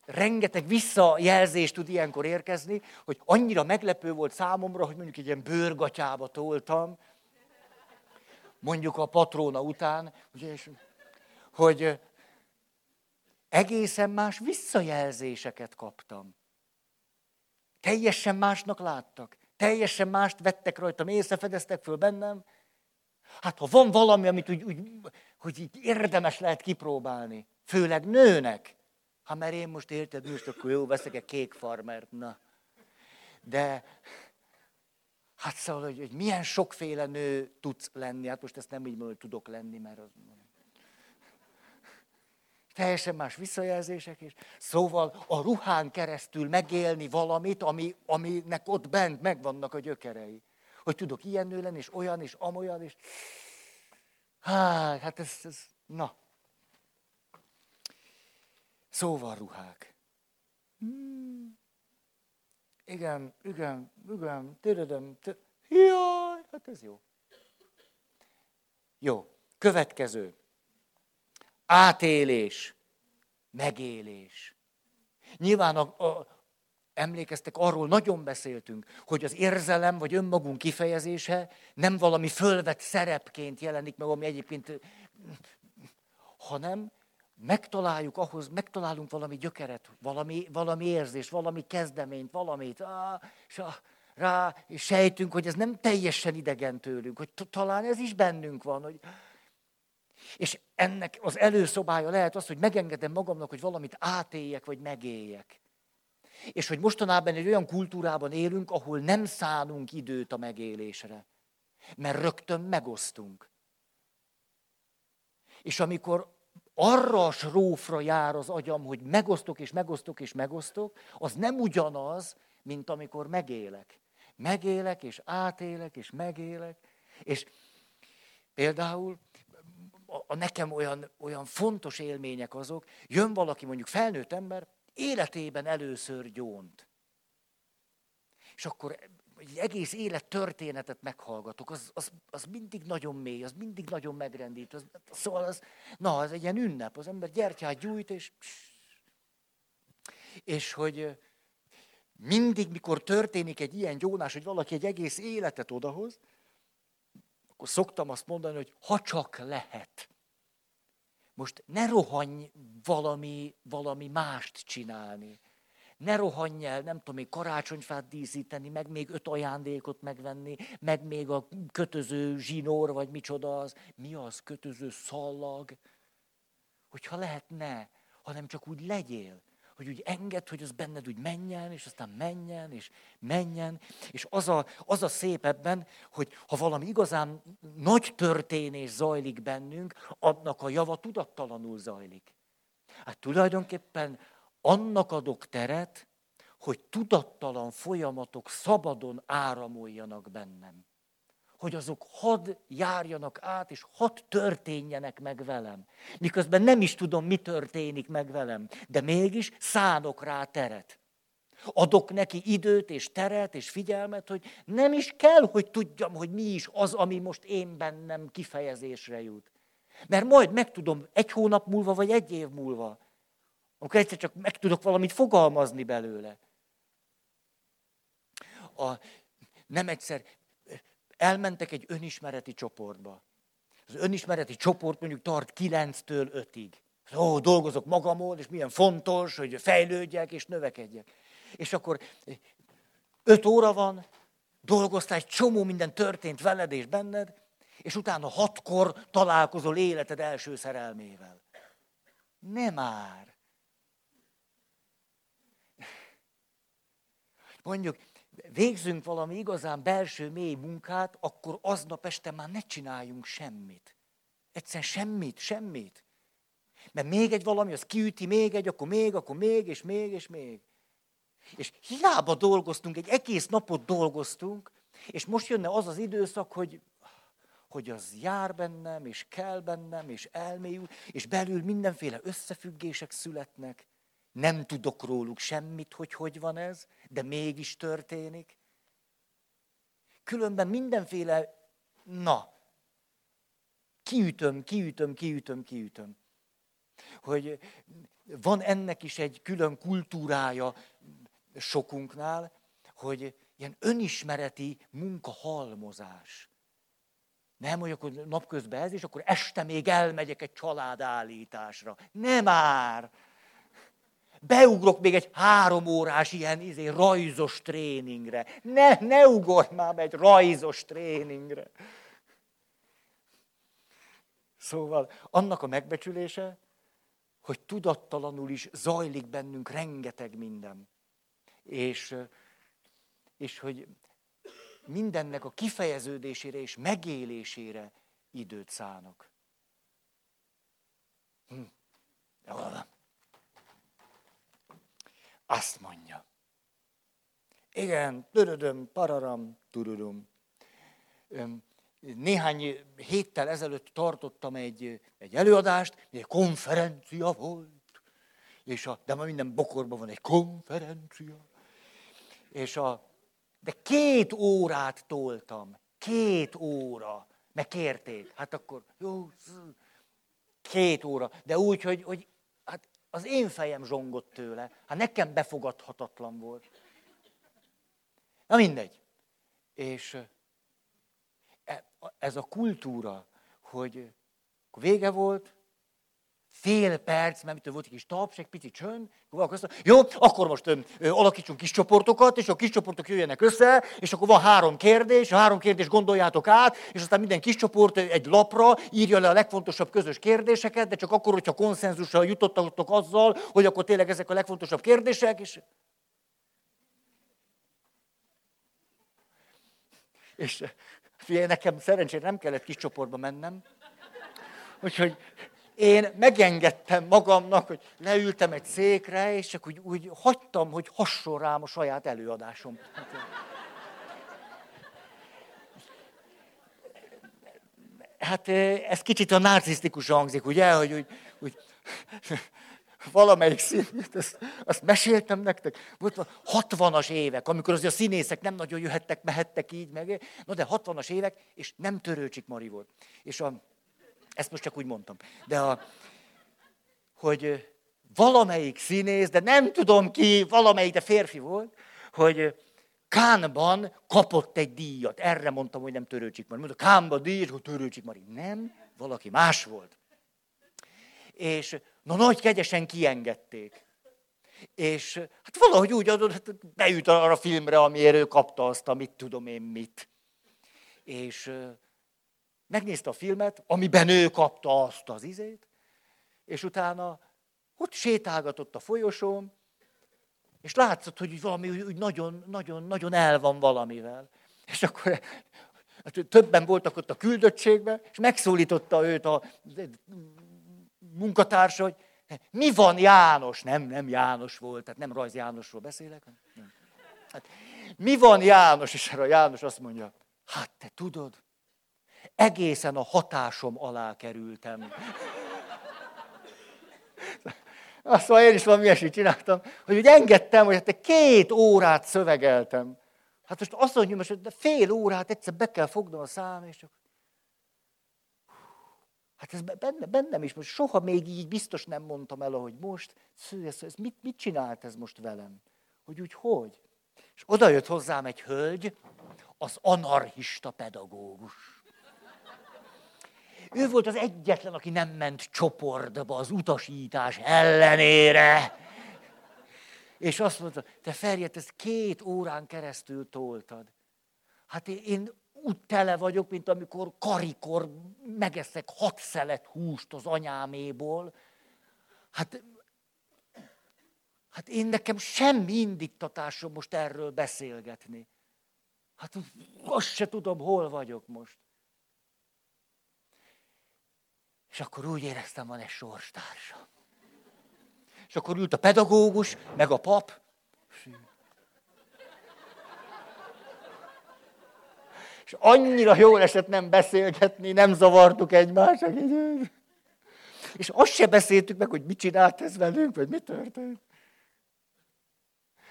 rengeteg visszajelzés tud ilyenkor érkezni, hogy annyira meglepő volt számomra, hogy mondjuk egy ilyen bőrgatyába toltam, mondjuk a patróna után, ugye, és, hogy egészen más visszajelzéseket kaptam. Teljesen másnak láttak. Teljesen mást vettek rajtam, észrefedeztek föl bennem. Hát ha van valami, amit úgy, úgy, hogy így érdemes lehet kipróbálni, főleg nőnek, ha mert én most érted, most akkor jó, veszek egy kék farmert, na. De Hát szóval, hogy, hogy milyen sokféle nő tudsz lenni. Hát most ezt nem így mondom, hogy tudok lenni, mert az... Teljesen más visszajelzések is. Szóval a ruhán keresztül megélni valamit, ami, aminek ott bent megvannak a gyökerei. Hogy tudok ilyen nő lenni, és olyan, és amolyan, és... Hát, hát ez, ez, na. Szóval ruhák. Hmm. Igen, igen, igen, téredem, jaj, hát ez jó. Jó, következő. Átélés, megélés. Nyilván a, a, emlékeztek, arról nagyon beszéltünk, hogy az érzelem vagy önmagunk kifejezése nem valami fölvett szerepként jelenik meg, ami egyébként, hanem megtaláljuk ahhoz, megtalálunk valami gyökeret, valami, valami érzés, valami kezdeményt, valamit, á, és a, rá és sejtünk, hogy ez nem teljesen idegen tőlünk, hogy talán ez is bennünk van, hogy, és ennek az előszobája lehet az, hogy megengedem magamnak, hogy valamit átéljek, vagy megéljek. És hogy mostanában egy olyan kultúrában élünk, ahol nem szánunk időt a megélésre. Mert rögtön megosztunk. És amikor arra a srófra jár az agyam, hogy megosztok és megosztok és megosztok, az nem ugyanaz, mint amikor megélek. Megélek és átélek és megélek. És például a, a nekem olyan, olyan fontos élmények azok, jön valaki mondjuk felnőtt ember, életében először gyónt. És akkor egy egész élet történetet meghallgatok, az, az, az mindig nagyon mély, az mindig nagyon megrendít. Az, szóval az, na, az egy ilyen ünnep, az ember gyertyát gyújt, és... És hogy mindig, mikor történik egy ilyen gyónás, hogy valaki egy egész életet odahoz, akkor szoktam azt mondani, hogy ha csak lehet. Most ne rohanj valami, valami mást csinálni. Ne rohanj el, nem tudom, még karácsonyfát díszíteni, meg még öt ajándékot megvenni, meg még a kötöző zsinór, vagy micsoda az. Mi az kötöző szallag? Hogyha lehetne, hanem csak úgy legyél hogy úgy enged, hogy az benned úgy menjen, és aztán menjen, és menjen. És az a, az a szép ebben, hogy ha valami igazán nagy történés zajlik bennünk, annak a java tudattalanul zajlik. Hát tulajdonképpen annak adok teret, hogy tudattalan folyamatok szabadon áramoljanak bennem hogy azok had járjanak át, és had történjenek meg velem. Miközben nem is tudom, mi történik meg velem, de mégis szánok rá teret. Adok neki időt és teret és figyelmet, hogy nem is kell, hogy tudjam, hogy mi is az, ami most én bennem kifejezésre jut. Mert majd megtudom egy hónap múlva, vagy egy év múlva, amikor egyszer csak meg tudok valamit fogalmazni belőle. A, nem egyszer elmentek egy önismereti csoportba. Az önismereti csoport mondjuk tart 9-től 5-ig. Ó, dolgozok magamon, és milyen fontos, hogy fejlődjek és növekedjek. És akkor 5 óra van, dolgoztál, egy csomó minden történt veled és benned, és utána hatkor találkozol életed első szerelmével. Nem már. Mondjuk, végzünk valami igazán belső mély munkát, akkor aznap este már ne csináljunk semmit. Egyszerűen semmit, semmit. Mert még egy valami, az kiüti, még egy, akkor még, akkor még, és még, és még. És hiába dolgoztunk, egy egész napot dolgoztunk, és most jönne az az időszak, hogy, hogy az jár bennem, és kell bennem, és elmélyül, és belül mindenféle összefüggések születnek. Nem tudok róluk semmit, hogy hogy van ez, de mégis történik. Különben mindenféle, na, kiütöm, kiütöm, kiütöm, kiütöm. Hogy van ennek is egy külön kultúrája sokunknál, hogy ilyen önismereti munkahalmozás. Nem, hogy akkor napközben ez, és akkor este még elmegyek egy családállításra. Nem már! Beugrok még egy három órás ilyen izé, rajzos tréningre. Ne, ne ugorj már egy rajzos tréningre. Szóval annak a megbecsülése, hogy tudattalanul is zajlik bennünk rengeteg minden. És, és hogy mindennek a kifejeződésére és megélésére időt szánok. Hm. Jól van. Azt mondja. Igen, törödöm, pararam, turudum. néhány héttel ezelőtt tartottam egy, egy előadást, egy konferencia volt, és a, de ma minden bokorban van egy konferencia. És a, de két órát toltam, két óra, meg kérték. Hát akkor jó, két óra, de úgy, hogy, hogy az én fejem zsongott tőle. Hát nekem befogadhatatlan volt. Na mindegy. És e, ez a kultúra, hogy vége volt, fél perc, mert mitől volt egy kis taps, pici csönd, akkor azt jó, akkor most ö, ö, alakítsunk kis csoportokat, és a kis csoportok jöjjenek össze, és akkor van három kérdés, a három kérdés gondoljátok át, és aztán minden kis csoport egy lapra írja le a legfontosabb közös kérdéseket, de csak akkor, hogyha konszenzussal jutottatok azzal, hogy akkor tényleg ezek a legfontosabb kérdések, és És figyelj, nekem szerencsére nem kellett kis csoportba mennem. Úgyhogy én megengedtem magamnak, hogy leültem egy székre, és csak úgy, úgy hagytam, hogy hasson rám a saját előadásom. Hát ez kicsit a narcisztikus hangzik, ugye, hogy úgy, úgy valamelyik színét, azt, azt meséltem nektek. Volt 60-as évek, amikor azért a színészek nem nagyon jöhettek, mehettek így meg. No de 60-as évek, és nem Törőcsik Mari volt. És a, ezt most csak úgy mondtam. De a, hogy valamelyik színész, de nem tudom ki, valamelyik, de férfi volt, hogy Kánban kapott egy díjat. Erre mondtam, hogy nem Törőcsik Mari. Mondta, Kánban díj, hogy Törőcsik Mari. Nem, valaki más volt. És na nagy kegyesen kiengedték. És hát valahogy úgy adott, hát beüt arra a filmre, amiért ő kapta azt, amit tudom én mit. És megnézte a filmet, amiben ő kapta azt az izét, és utána ott sétálgatott a folyosón, és látszott, hogy valami úgy nagyon, nagyon, nagyon el van valamivel. És akkor hát többen voltak ott a küldöttségben, és megszólította őt a munkatársa, hogy mi van János? Nem, nem János volt, tehát nem Rajz Jánosról beszélek. Hát, mi van János? És erre a János azt mondja, hát te tudod, egészen a hatásom alá kerültem. Azt mondja, én is valami ilyesmit csináltam, hogy úgy engedtem, hogy hát két órát szövegeltem. Hát most azt mondja, hogy fél órát egyszer be kell fognom a szám, és csak Hát ez benne, bennem is, most soha még így biztos nem mondtam el, hogy most, ez, ez mit, mit csinált ez most velem? Hogy úgy hogy? És oda jött hozzám egy hölgy, az anarchista pedagógus. Ő volt az egyetlen, aki nem ment csoportba az utasítás ellenére. És azt mondta, te Ferjet, ezt két órán keresztül toltad. Hát én úgy tele vagyok, mint amikor karikor megeszek hat szelet húst az anyáméból. Hát, hát én nekem semmi indítatásom most erről beszélgetni. Hát azt se tudom, hol vagyok most. És akkor úgy éreztem, van egy sorstársam. És akkor ült a pedagógus, meg a pap, És annyira jól esett nem beszélgetni, nem zavartuk egymást. És azt se beszéltük meg, hogy mit csinált ez velünk, vagy mi történt.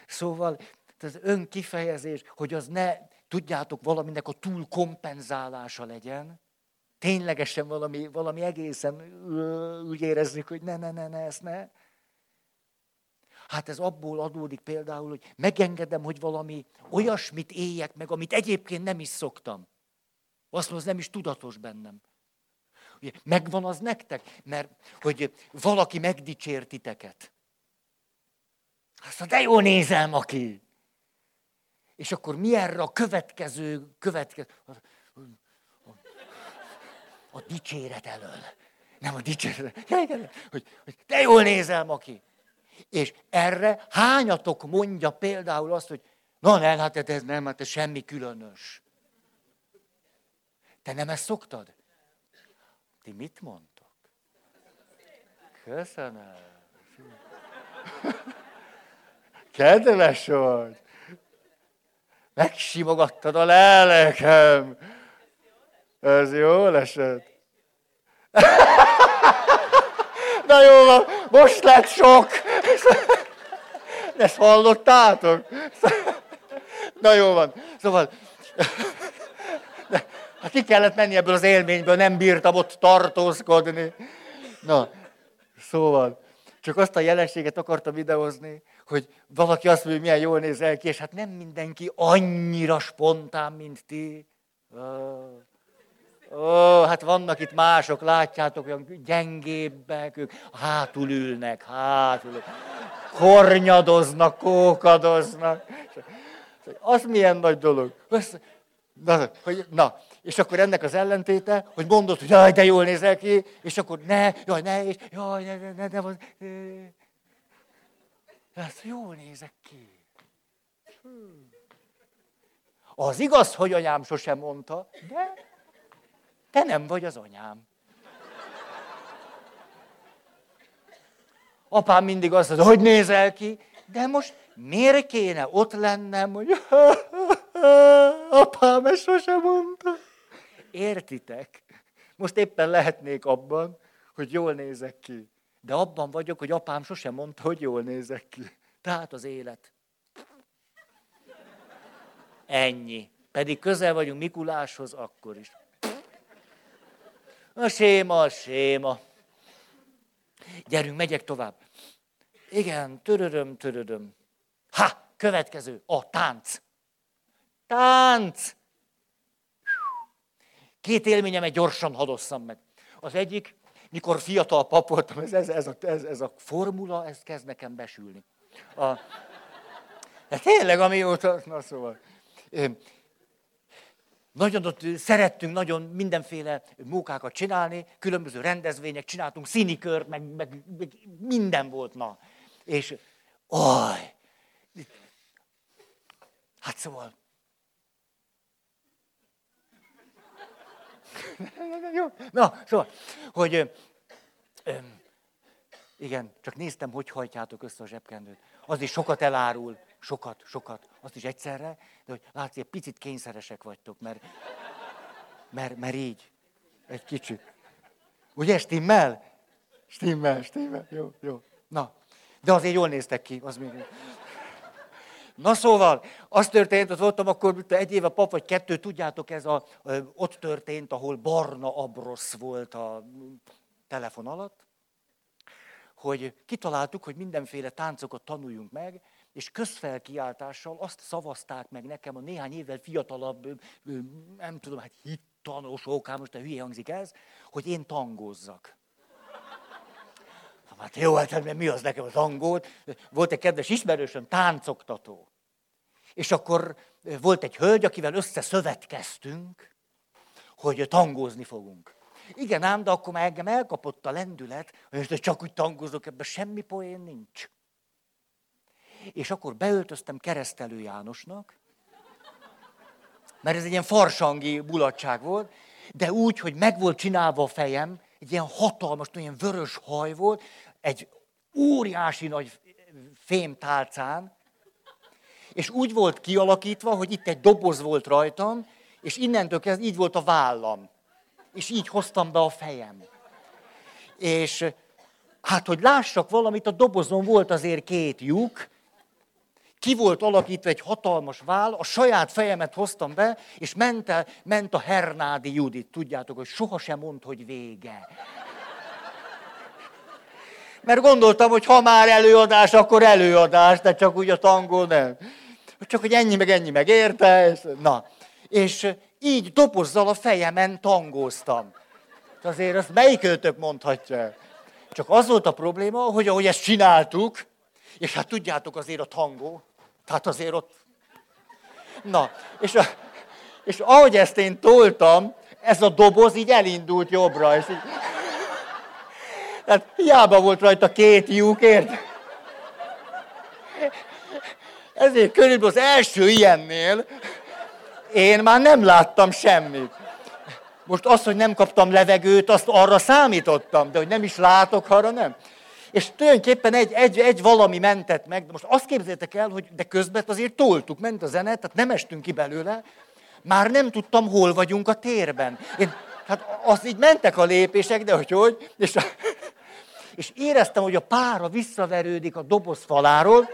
Szóval az önkifejezés, hogy az ne, tudjátok, valaminek a túl kompenzálása legyen, ténylegesen valami, valami egészen úgy érezzük, hogy ne, ne, ne, ne, ezt ne. Hát ez abból adódik például, hogy megengedem, hogy valami olyasmit éljek meg, amit egyébként nem is szoktam. Azt mondom, az nem is tudatos bennem. Ugye, megvan az nektek? Mert hogy valaki megdicsért titeket. Azt mondja, de jól nézem, aki. És akkor mi erre a következő, következő, a dicséret elől. Nem a dicséret. Ja, igen, hogy, hogy te jól nézel, aki. És erre hányatok mondja például azt, hogy na nem, hát ez nem, hát ez semmi különös. Te nem ezt szoktad? Ti mit mondtok? Köszönöm. Kedves vagy. Megsimogattad a lelkem. Ez jó esett. Na jó van, most lett sok. Ezt hallottátok? Na jó van. Szóval, hát ki kellett menni ebből az élményből, nem bírtam ott tartózkodni. Na, szóval, csak azt a jelenséget akartam videózni, hogy valaki azt mondja, hogy milyen jól nézel ki, és hát nem mindenki annyira spontán, mint ti. Ó, hát vannak itt mások, látjátok, olyan gyengébbek, ők hátul ülnek, hátul. Kornyadoznak, kókadoznak. Az milyen nagy dolog. Na, hogy, na, és akkor ennek az ellentéte, hogy mondod, hogy jaj, de jól nézel ki, és akkor ne, jaj, ne, és jaj, ne, ne, ne, ne, ne. Hát jól nézek ki. Az igaz, hogy anyám sosem mondta, de te nem vagy az anyám. Apám mindig azt mondja, hogy nézel ki, de most miért kéne ott lennem, hogy apám ezt sosem mondta. Értitek? Most éppen lehetnék abban, hogy jól nézek ki. De abban vagyok, hogy apám sosem mondta, hogy jól nézek ki. Tehát az élet. Ennyi. Pedig közel vagyunk Mikuláshoz akkor is. A séma, a séma. Gyerünk, megyek tovább. Igen, töröröm, töröröm. Ha, következő, a tánc. Tánc! Két élményemet gyorsan hadosszam meg. Az egyik, mikor fiatal pap voltam, ez, ez, ez, a, ez, ez a formula, ez kezd nekem besülni. A, de tényleg, amióta, na szóval. Nagyon ott szerettünk nagyon mindenféle munkákat csinálni, különböző rendezvények, csináltunk színikört, meg, meg, meg minden volt, na. És, oj, hát szóval, Jó. Na, szóval, hogy ö, igen, csak néztem, hogy hajtjátok össze a zsebkendőt. Az is sokat elárul, sokat, sokat, azt is egyszerre, de hogy látsz, egy picit kényszeresek vagytok, mert, mert, mert így, egy kicsit. Ugye, stimmel? Stimmel, stimmel, jó, jó. Na, de azért jól néztek ki, az még... Na szóval, az történt, ott voltam akkor egy éve pap, vagy kettő, tudjátok, ez a, ott történt, ahol barna abrosz volt a telefon alatt, hogy kitaláltuk, hogy mindenféle táncokat tanuljunk meg, és közfelkiáltással azt szavazták meg nekem a néhány évvel fiatalabb, nem tudom, hát hittanosok, hát most a hülye hangzik ez, hogy én tangózzak. Hát jó, hát mi az nekem a tangót? Volt egy kedves ismerősöm, táncoktató. És akkor volt egy hölgy, akivel összeszövetkeztünk, hogy tangózni fogunk. Igen ám, de akkor már engem elkapott a lendület, hogy csak úgy tangózok, ebben semmi poén nincs. És akkor beöltöztem keresztelő Jánosnak, mert ez egy ilyen farsangi bulatság volt, de úgy, hogy meg volt csinálva a fejem, egy ilyen hatalmas, olyan vörös haj volt, egy óriási nagy fémtálcán, és úgy volt kialakítva, hogy itt egy doboz volt rajtam, és innentől kezdve így volt a vállam. És így hoztam be a fejem. És hát, hogy lássak valamit, a dobozon volt azért két lyuk, ki volt alakítva egy hatalmas vál, a saját fejemet hoztam be, és ment, el, ment a Hernádi Judit. Tudjátok, hogy sohasem mond, hogy vége. Mert gondoltam, hogy ha már előadás, akkor előadás, de csak úgy a tangó nem. Csak hogy ennyi meg ennyi meg érte, és, na. És így dobozzal a fejemen tangóztam. Azért azt melyik őtök mondhatja? Csak az volt a probléma, hogy ahogy ezt csináltuk, és hát tudjátok azért a tangó, tehát azért ott... Na, és, a, és ahogy ezt én toltam, ez a doboz így elindult jobbra, és így... Tehát hiába volt rajta két lyuk, ért? Ezért körülbelül az első ilyennél én már nem láttam semmit. Most az, hogy nem kaptam levegőt, azt arra számítottam, de hogy nem is látok, arra nem. És tulajdonképpen egy, egy, egy valami mentett meg, de most azt képzeljétek el, hogy de közben azért toltuk, ment a zene, tehát nem estünk ki belőle, már nem tudtam, hol vagyunk a térben. Én, hát azt így mentek a lépések, de hogy hogy, és, és éreztem, hogy a pára visszaverődik a doboz faláról,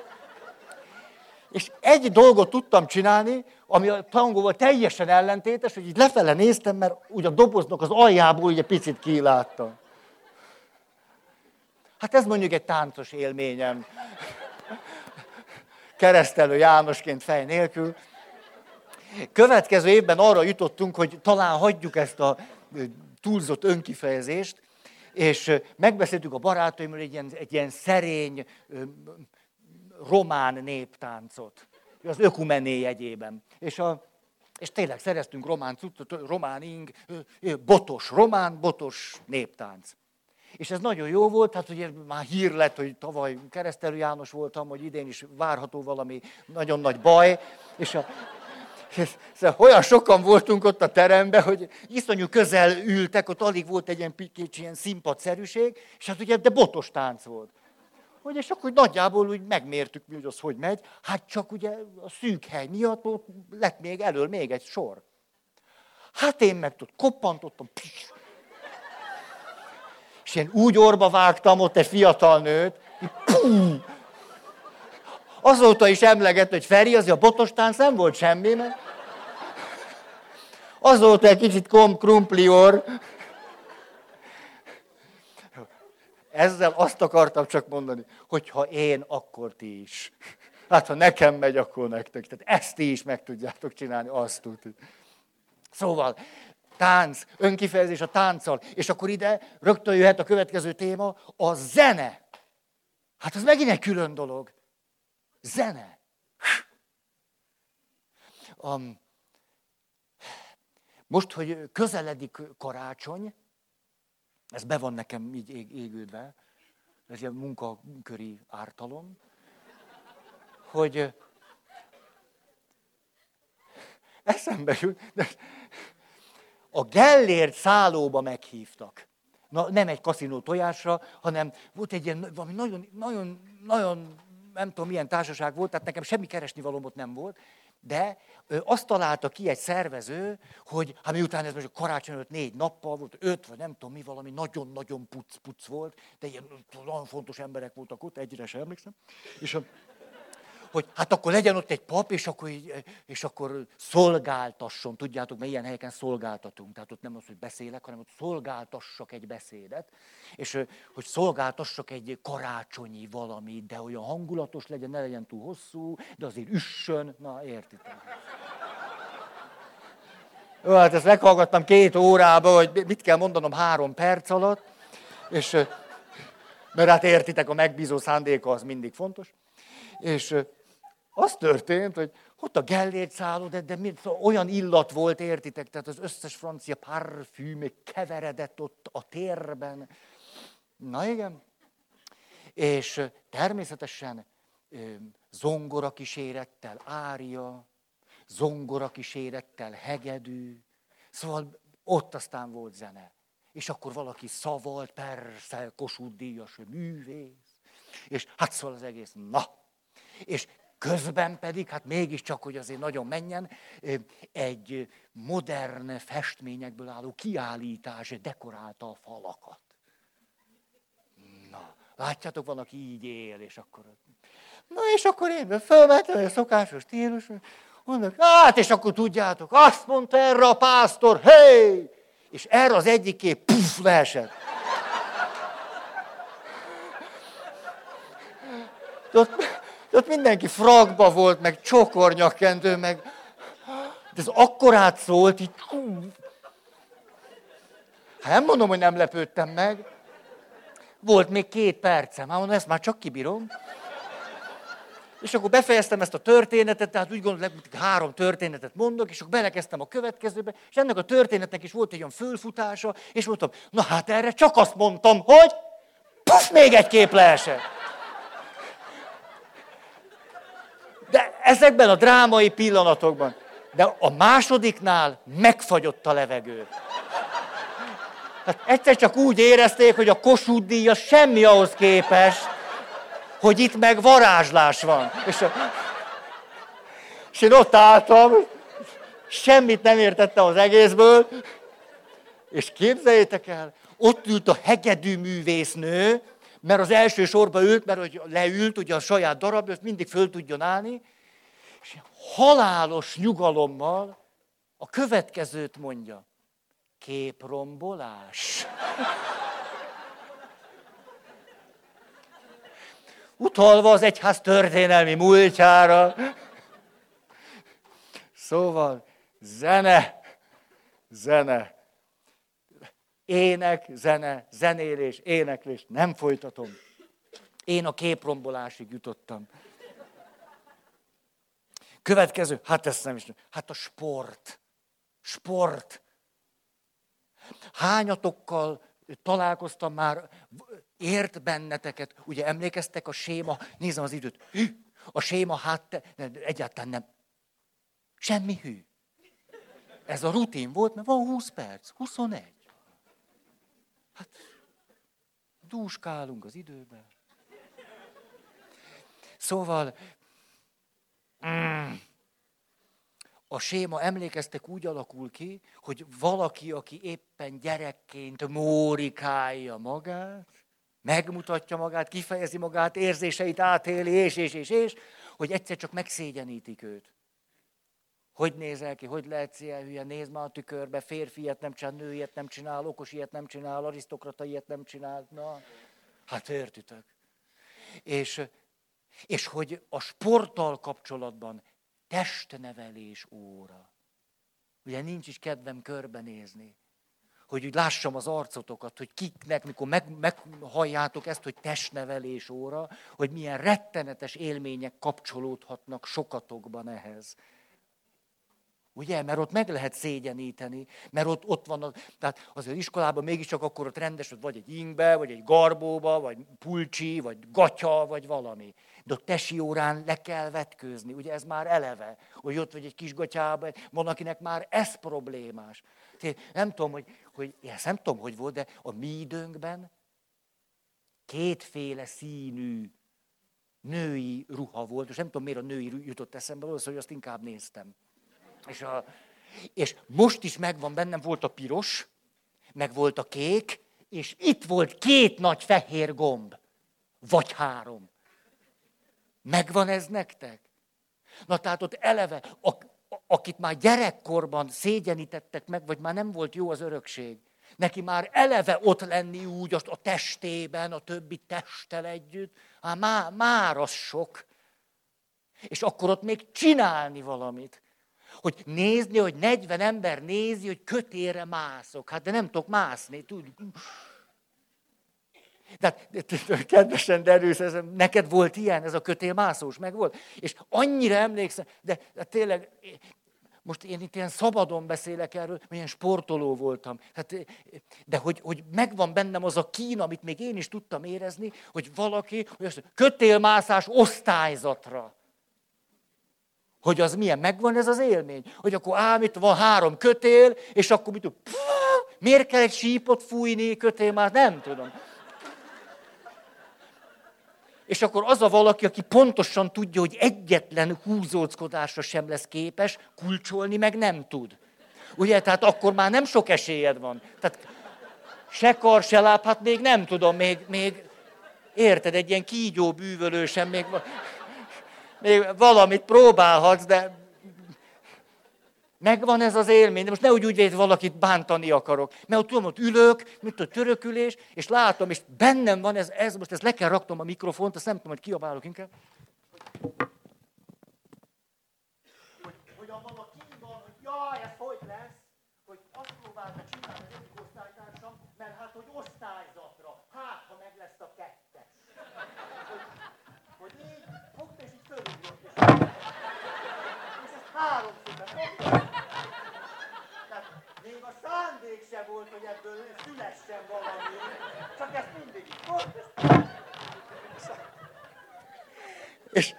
és egy dolgot tudtam csinálni, ami a tangóval teljesen ellentétes, hogy így lefele néztem, mert úgy a doboznak az aljából egy picit kiláttam. Hát ez mondjuk egy táncos élményem. Keresztelő Jánosként fej nélkül. Következő évben arra jutottunk, hogy talán hagyjuk ezt a túlzott önkifejezést, és megbeszéltük a barátaimmal egy ilyen, egy ilyen szerény, román néptáncot. Az ökumené jegyében. És, a, és tényleg szereztünk román cuccot, román ing, botos, román, botos néptánc. És ez nagyon jó volt, hát ugye már hír lett, hogy tavaly keresztelő János voltam, hogy idén is várható valami nagyon nagy baj, és a, szóval olyan sokan voltunk ott a teremben, hogy iszonyú közel ültek, ott alig volt egy ilyen kicsi ilyen színpadszerűség, és hát ugye, de botos tánc volt. Hogy és akkor nagyjából úgy megmértük, hogy az hogy megy. Hát csak ugye a szűk hely miatt ott lett még elől még egy sor. Hát én meg ott koppantottam, pss, és én úgy orba vágtam ott egy fiatal nőt, hogy Azóta is emleget, hogy Feri, az a botostán nem volt semmi, mert azóta egy kicsit kom krumplior. Ezzel azt akartam csak mondani, hogy ha én, akkor ti is. Hát ha nekem megy, akkor nektek. Tehát ezt ti is meg tudjátok csinálni, azt tudjuk. Szóval, tánc, önkifejezés a tánccal. És akkor ide rögtön jöhet a következő téma, a zene. Hát az megint egy külön dolog. Zene. Um, most, hogy közeledik karácsony, ez be van nekem így égődve, ez ilyen munkaköri ártalom, hogy eszembe jut, de a Gellért szállóba meghívtak. Na, nem egy kaszinó tojásra, hanem volt egy ilyen valami nagyon, nagyon, nagyon, nem tudom milyen társaság volt, tehát nekem semmi keresni valómot nem volt, de azt találta ki egy szervező, hogy hát miután ez most a karácsony előtt négy nappal volt, öt, vagy nem tudom mi, valami nagyon-nagyon puc-puc volt, de ilyen nagyon fontos emberek voltak ott, egyre sem emlékszem. És a, hogy hát akkor legyen ott egy pap, és akkor, és akkor szolgáltasson. Tudjátok, mert ilyen helyeken szolgáltatunk. Tehát ott nem az, hogy beszélek, hanem ott szolgáltassak egy beszédet. És hogy szolgáltassak egy karácsonyi valami, de olyan hangulatos legyen, ne legyen túl hosszú, de azért üssön. Na, értitek. Jó, hát ezt meghallgattam két órába, hogy mit kell mondanom három perc alatt, és mert hát értitek, a megbízó szándéka az mindig fontos. És az történt, hogy ott a Gellért szálló, de, de mind, szóval olyan illat volt, értitek, tehát az összes francia parfüm keveredett ott a térben. Na igen. És természetesen zongora kísérettel ária, zongora kísérettel hegedű, szóval ott aztán volt zene. És akkor valaki szavalt, persze, Kossuth Díjas művész. És hát szóval az egész, na. És Közben pedig, hát mégiscsak, hogy azért nagyon menjen, egy modern festményekből álló kiállítás dekorálta a falakat. Na, látjátok, van, aki így él, és akkor... Na, és akkor én fölmentem a szokásos stílus, mondok, hát, és akkor tudjátok, azt mondta erre a pásztor, hey! És erre az egyiké, puff, leesett. Ott, ott mindenki fragba volt, meg csokornyakendő, meg... De ez akkorát szólt, így... Hát nem mondom, hogy nem lepődtem meg. Volt még két percem. Hát mondom, ezt már csak kibírom. És akkor befejeztem ezt a történetet, tehát úgy gondolom, hogy három történetet mondok, és akkor belekezdtem a következőbe, és ennek a történetnek is volt egy olyan fölfutása, és mondtam, na hát erre csak azt mondtam, hogy puff, még egy kép leesett. De ezekben a drámai pillanatokban. De a másodiknál megfagyott a levegő. Hát egyszer csak úgy érezték, hogy a Kossuth díja semmi ahhoz képest, hogy itt meg varázslás van. És, a, és én ott álltam, Semmit nem értette az egészből. És képzeljétek el, ott ült a hegedű művésznő, mert az első sorba ült, mert hogy leült, ugye a saját darabja, azt mindig föl tudjon állni, és halálos nyugalommal a következőt mondja. Képrombolás. Utalva az egyház történelmi múltjára. Szóval zene, zene, ének, zene, zenélés, éneklés, nem folytatom. Én a képrombolásig jutottam. Következő, hát ezt nem is. Hát a sport. Sport. Hányatokkal találkoztam már, ért benneteket, ugye emlékeztek a séma, nézem az időt, hű, a séma hát egyáltalán nem. Semmi hű. Ez a rutin volt, mert van 20 perc, 21. Hát, dúskálunk az időben. Szóval, mm, a séma, emlékeztek, úgy alakul ki, hogy valaki, aki éppen gyerekként mórikálja magát, megmutatja magát, kifejezi magát, érzéseit átéli, és, és, és, és, hogy egyszer csak megszégyenítik őt. Hogy nézel ki, hogy lehet ilyen hülye, nézd már a tükörbe, férfi ilyet nem csinál, nő ilyet nem csinál, okos ilyet nem csinál, arisztokrata ilyet nem csinál. Na, hát értitek. És, és hogy a sporttal kapcsolatban testnevelés óra. Ugye nincs is kedvem körbenézni, hogy úgy lássam az arcotokat, hogy kiknek, mikor meg, meghalljátok ezt, hogy testnevelés óra, hogy milyen rettenetes élmények kapcsolódhatnak sokatokban ehhez. Ugye? Mert ott meg lehet szégyeníteni, mert ott, ott van, a, tehát az iskolában mégiscsak akkor ott rendes, vagy egy ingbe, vagy egy garbóba, vagy pulcsi, vagy gatya, vagy valami. De a tesi órán le kell vetkőzni, ugye ez már eleve, hogy ott vagy egy kis gatyában, van, akinek már ez problémás. Nem tudom, hogy, hogy ezt nem tudom, hogy volt, de a mi időnkben kétféle színű női ruha volt, és nem tudom, miért a női jutott eszembe, valószínűleg, hogy azt inkább néztem. És, a, és most is megvan bennem, volt a piros, meg volt a kék, és itt volt két nagy fehér gomb. Vagy három. Megvan ez nektek? Na tehát ott eleve, a, akit már gyerekkorban szégyenítettek meg, vagy már nem volt jó az örökség, neki már eleve ott lenni úgy a testében, a többi testtel együtt, hát már, már az sok. És akkor ott még csinálni valamit hogy nézni, hogy 40 ember nézi, hogy kötére mászok. Hát de nem tudok mászni. Tudjuk. De hát, kedvesen derülsz, ez, neked volt ilyen, ez a kötélmászós, meg volt. És annyira emlékszem, de, de tényleg, most én itt ilyen szabadon beszélek erről, mert ilyen sportoló voltam. Hát, de hogy, hogy megvan bennem az a kín, amit még én is tudtam érezni, hogy valaki, hogy azt kötélmászás osztályzatra hogy az milyen, megvan ez az élmény. Hogy akkor ám itt van három kötél, és akkor mit pff, miért kell egy sípot fújni kötél már? Nem tudom. És akkor az a valaki, aki pontosan tudja, hogy egyetlen húzóckodásra sem lesz képes, kulcsolni meg nem tud. Ugye, tehát akkor már nem sok esélyed van. Tehát se kar, se láb, hát még nem tudom, még, még érted, egy ilyen kígyó bűvölő sem még még valamit próbálhatsz, de megvan ez az élmény, de most ne úgy úgy valakit bántani akarok. Mert ott tudom, ott ülök, mint a törökülés, és látom, és bennem van ez, ez most ezt le kell raknom a mikrofont, azt nem tudom, hogy kiabálok inkább. Hogy, hogy abban a van, hogy jaj, ez hogy lesz, hogy azt próbálta csinálni az egyik osztálytársam, mert hát, hogy osztályzatra, hát, ha meg lesz a kettes. Hogy, hogy így, fölugrott, és, Tehát még a szándék se volt, hogy ebből szülessen valami, csak ezt mindig És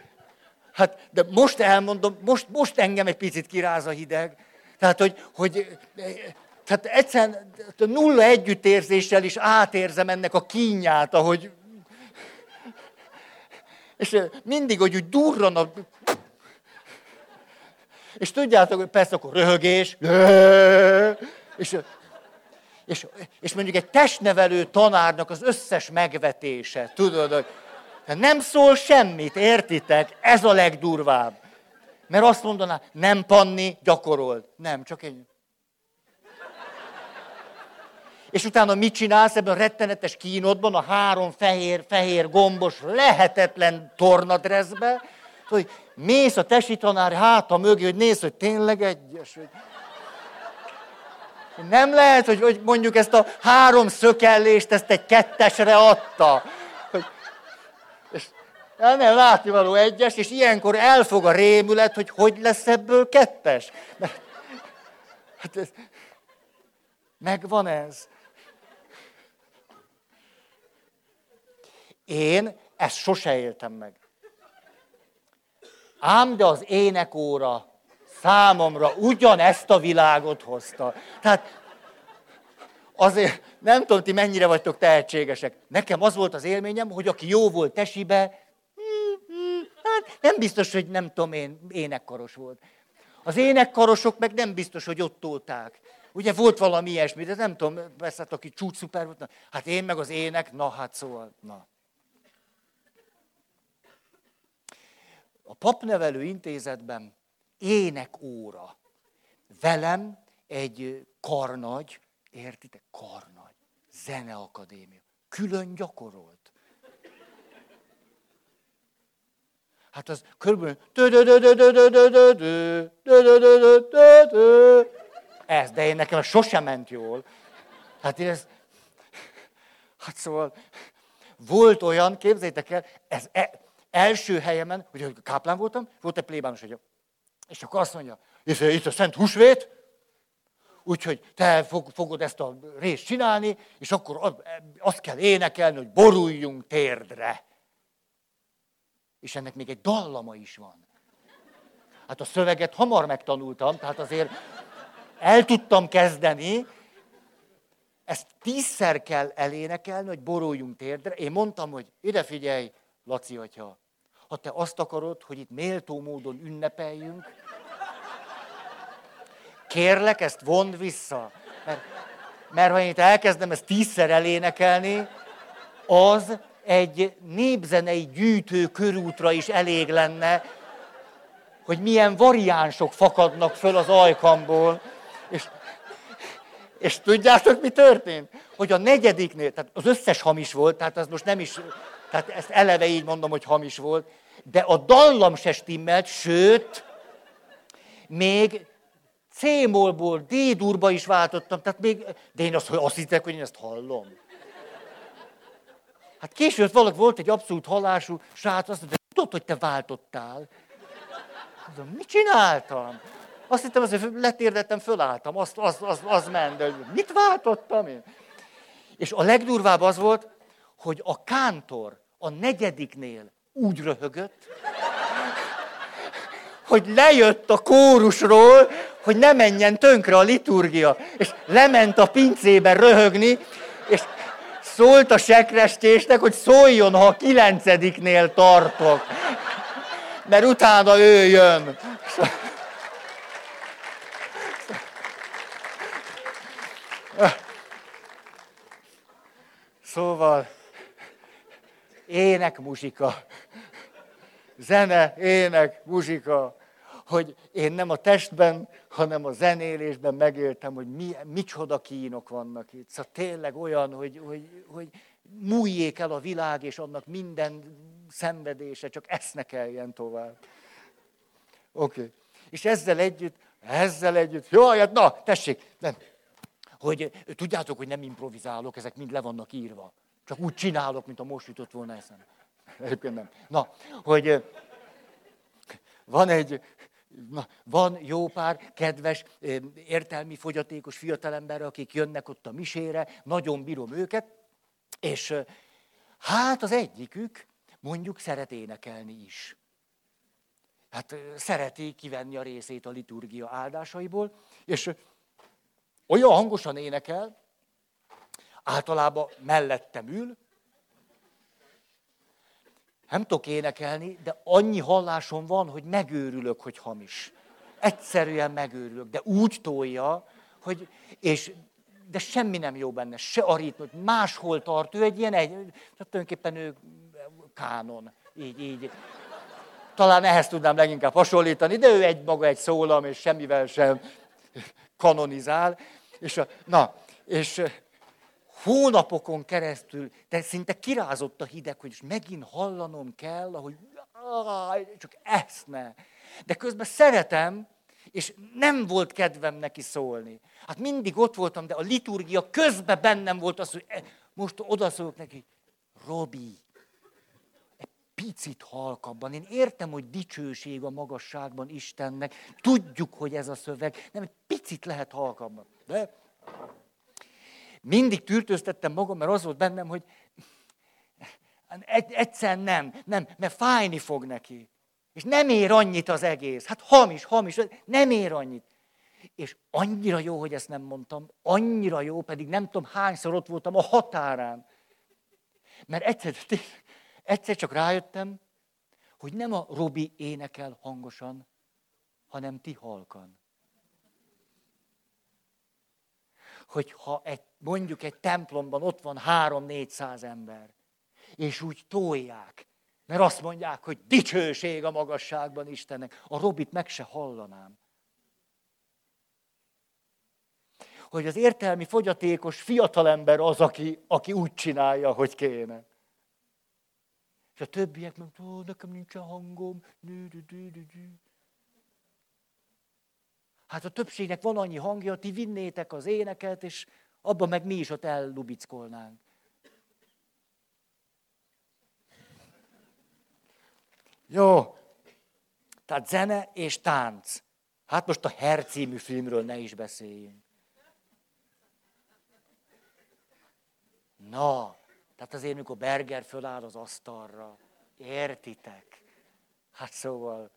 hát, de most elmondom, most, most engem egy picit kiráz a hideg. Tehát, hogy, hogy tehát egyszerűen nulla együttérzéssel is átérzem ennek a kínját, ahogy és mindig, hogy úgy durran a... És tudjátok, hogy persze akkor röhögés, és, és, és mondjuk egy testnevelő tanárnak az összes megvetése, tudod, hogy nem szól semmit, értitek? Ez a legdurvább. Mert azt mondaná, nem panni, gyakorold. Nem, csak egy. És utána mit csinálsz ebben a rettenetes kínodban, a három fehér, fehér gombos, lehetetlen tornadreszbe, hogy mész a tesi tanár háta mögé, hogy nézd, hogy tényleg egyes. Hogy... Nem lehet, hogy, hogy mondjuk ezt a három szökellést, ezt egy kettesre adta. Hogy... És nem látni való egyes, és ilyenkor elfog a rémület, hogy hogy lesz ebből kettes. Mert, hát ez, megvan ez. Én ezt sose éltem meg. Ám de az énekóra számomra ugyanezt a világot hozta. Tehát azért nem tudom, ti mennyire vagytok tehetségesek. Nekem az volt az élményem, hogy aki jó volt tesibe, hát nem biztos, hogy nem tudom én, énekkaros volt. Az énekkarosok meg nem biztos, hogy ott tolták. Ugye volt valami ilyesmi, de nem tudom, persze, aki csúcs szuper volt. Na, hát én meg az ének, na hát szóval, na. A papnevelő intézetben énekóra. Velem egy karnagy, értitek, karnagy, zeneakadémia. Külön gyakorolt. Hát az körülbelül ez, de én nekem sosem ment jól. Hát ez, hát szóval volt olyan, képzeljétek el, ez, első helyemen, ugye káplán voltam, volt egy plébános hogy És akkor azt mondja, itt a Szent Húsvét, úgyhogy te fogod ezt a részt csinálni, és akkor azt kell énekelni, hogy boruljunk térdre. És ennek még egy dallama is van. Hát a szöveget hamar megtanultam, tehát azért el tudtam kezdeni, ezt tízszer kell elénekelni, hogy boruljunk térdre. Én mondtam, hogy ide figyelj, Laci atya, ha te azt akarod, hogy itt méltó módon ünnepeljünk, kérlek, ezt vond vissza. Mert, mert ha én itt elkezdem ezt tízszer elénekelni, az egy népzenei gyűjtő körútra is elég lenne, hogy milyen variánsok fakadnak föl az ajkamból. És, és tudjátok, mi történt? Hogy a negyediknél, tehát az összes hamis volt, tehát az most nem is tehát ezt eleve így mondom, hogy hamis volt. De a dallam se stimmelt, sőt, még C-molból D-durba is váltottam, tehát még, de én azt, azt hittek, hogy én ezt hallom. Hát később valaki volt egy abszolút hallású srác, azt mondta, tudod, hogy te váltottál? Mondom, mit csináltam? Azt hittem, hogy letérdettem, fölálltam, azt, az, az, az ment, de mit váltottam én? És a legdurvább az volt, hogy a kántor a negyediknél úgy röhögött, hogy lejött a kórusról, hogy ne menjen tönkre a liturgia. És lement a pincébe röhögni, és szólt a sekrestésnek, hogy szóljon, ha a kilencediknél tartok. Mert utána ő jön. Szóval, ének, muzsika. Zene, ének, muzsika. Hogy én nem a testben, hanem a zenélésben megéltem, hogy mi, micsoda kínok vannak itt. Szóval tényleg olyan, hogy, hogy, hogy múljék el a világ, és annak minden szenvedése, csak eszne kelljen tovább. Oké. Okay. És ezzel együtt, ezzel együtt, jó, hát na, tessék, nem. Hogy tudjátok, hogy nem improvizálok, ezek mind le vannak írva. Csak úgy csinálok, mint a most jutott volna eszembe. Egyébként nem. Na, hogy van egy, na, van jó pár kedves, értelmi fogyatékos fiatalember, akik jönnek ott a misére, nagyon bírom őket, és hát az egyikük mondjuk szeret énekelni is. Hát szereti kivenni a részét a liturgia áldásaiból, és olyan hangosan énekel, általában mellettem ül, nem tudok énekelni, de annyi hallásom van, hogy megőrülök, hogy hamis. Egyszerűen megőrülök, de úgy tolja, hogy, és, de semmi nem jó benne, se a ritmus, máshol tart, ő egy ilyen, egy, tehát tulajdonképpen ő kánon, így, így. Talán ehhez tudnám leginkább hasonlítani, de ő egy maga egy szólam, és semmivel sem kanonizál. És a, na, és hónapokon keresztül, de szinte kirázott a hideg, hogy megint hallanom kell, ahogy csak ne. De közben szeretem, és nem volt kedvem neki szólni. Hát mindig ott voltam, de a liturgia közben bennem volt az, hogy e, most odaszólok neki, Robi, egy picit halkabban. Én értem, hogy dicsőség a magasságban Istennek. Tudjuk, hogy ez a szöveg. Nem, egy picit lehet halkabban. De mindig tűrtőztettem magam, mert az volt bennem, hogy egyszer nem, nem, mert fájni fog neki. És nem ér annyit az egész. Hát hamis, hamis, nem ér annyit. És annyira jó, hogy ezt nem mondtam, annyira jó, pedig nem tudom hányszor ott voltam a határán. Mert egyszer, egyszer csak rájöttem, hogy nem a Robi énekel hangosan, hanem ti halkan. Hogy ha egy, mondjuk egy templomban ott van három-négyszáz ember, és úgy tolják, mert azt mondják, hogy dicsőség a magasságban Istennek. A Robit meg se hallanám. Hogy az értelmi fogyatékos fiatalember az, aki, aki úgy csinálja, hogy kéne. És a többiek meg, ó, nekem nincsen hangom. Hát a többségnek van annyi hangja, ti vinnétek az éneket, és abban meg mi is ott ellubickolnánk. Jó. Tehát zene és tánc. Hát most a Her filmről ne is beszéljünk. Na, tehát azért, mikor Berger föláll az asztalra, értitek? Hát szóval,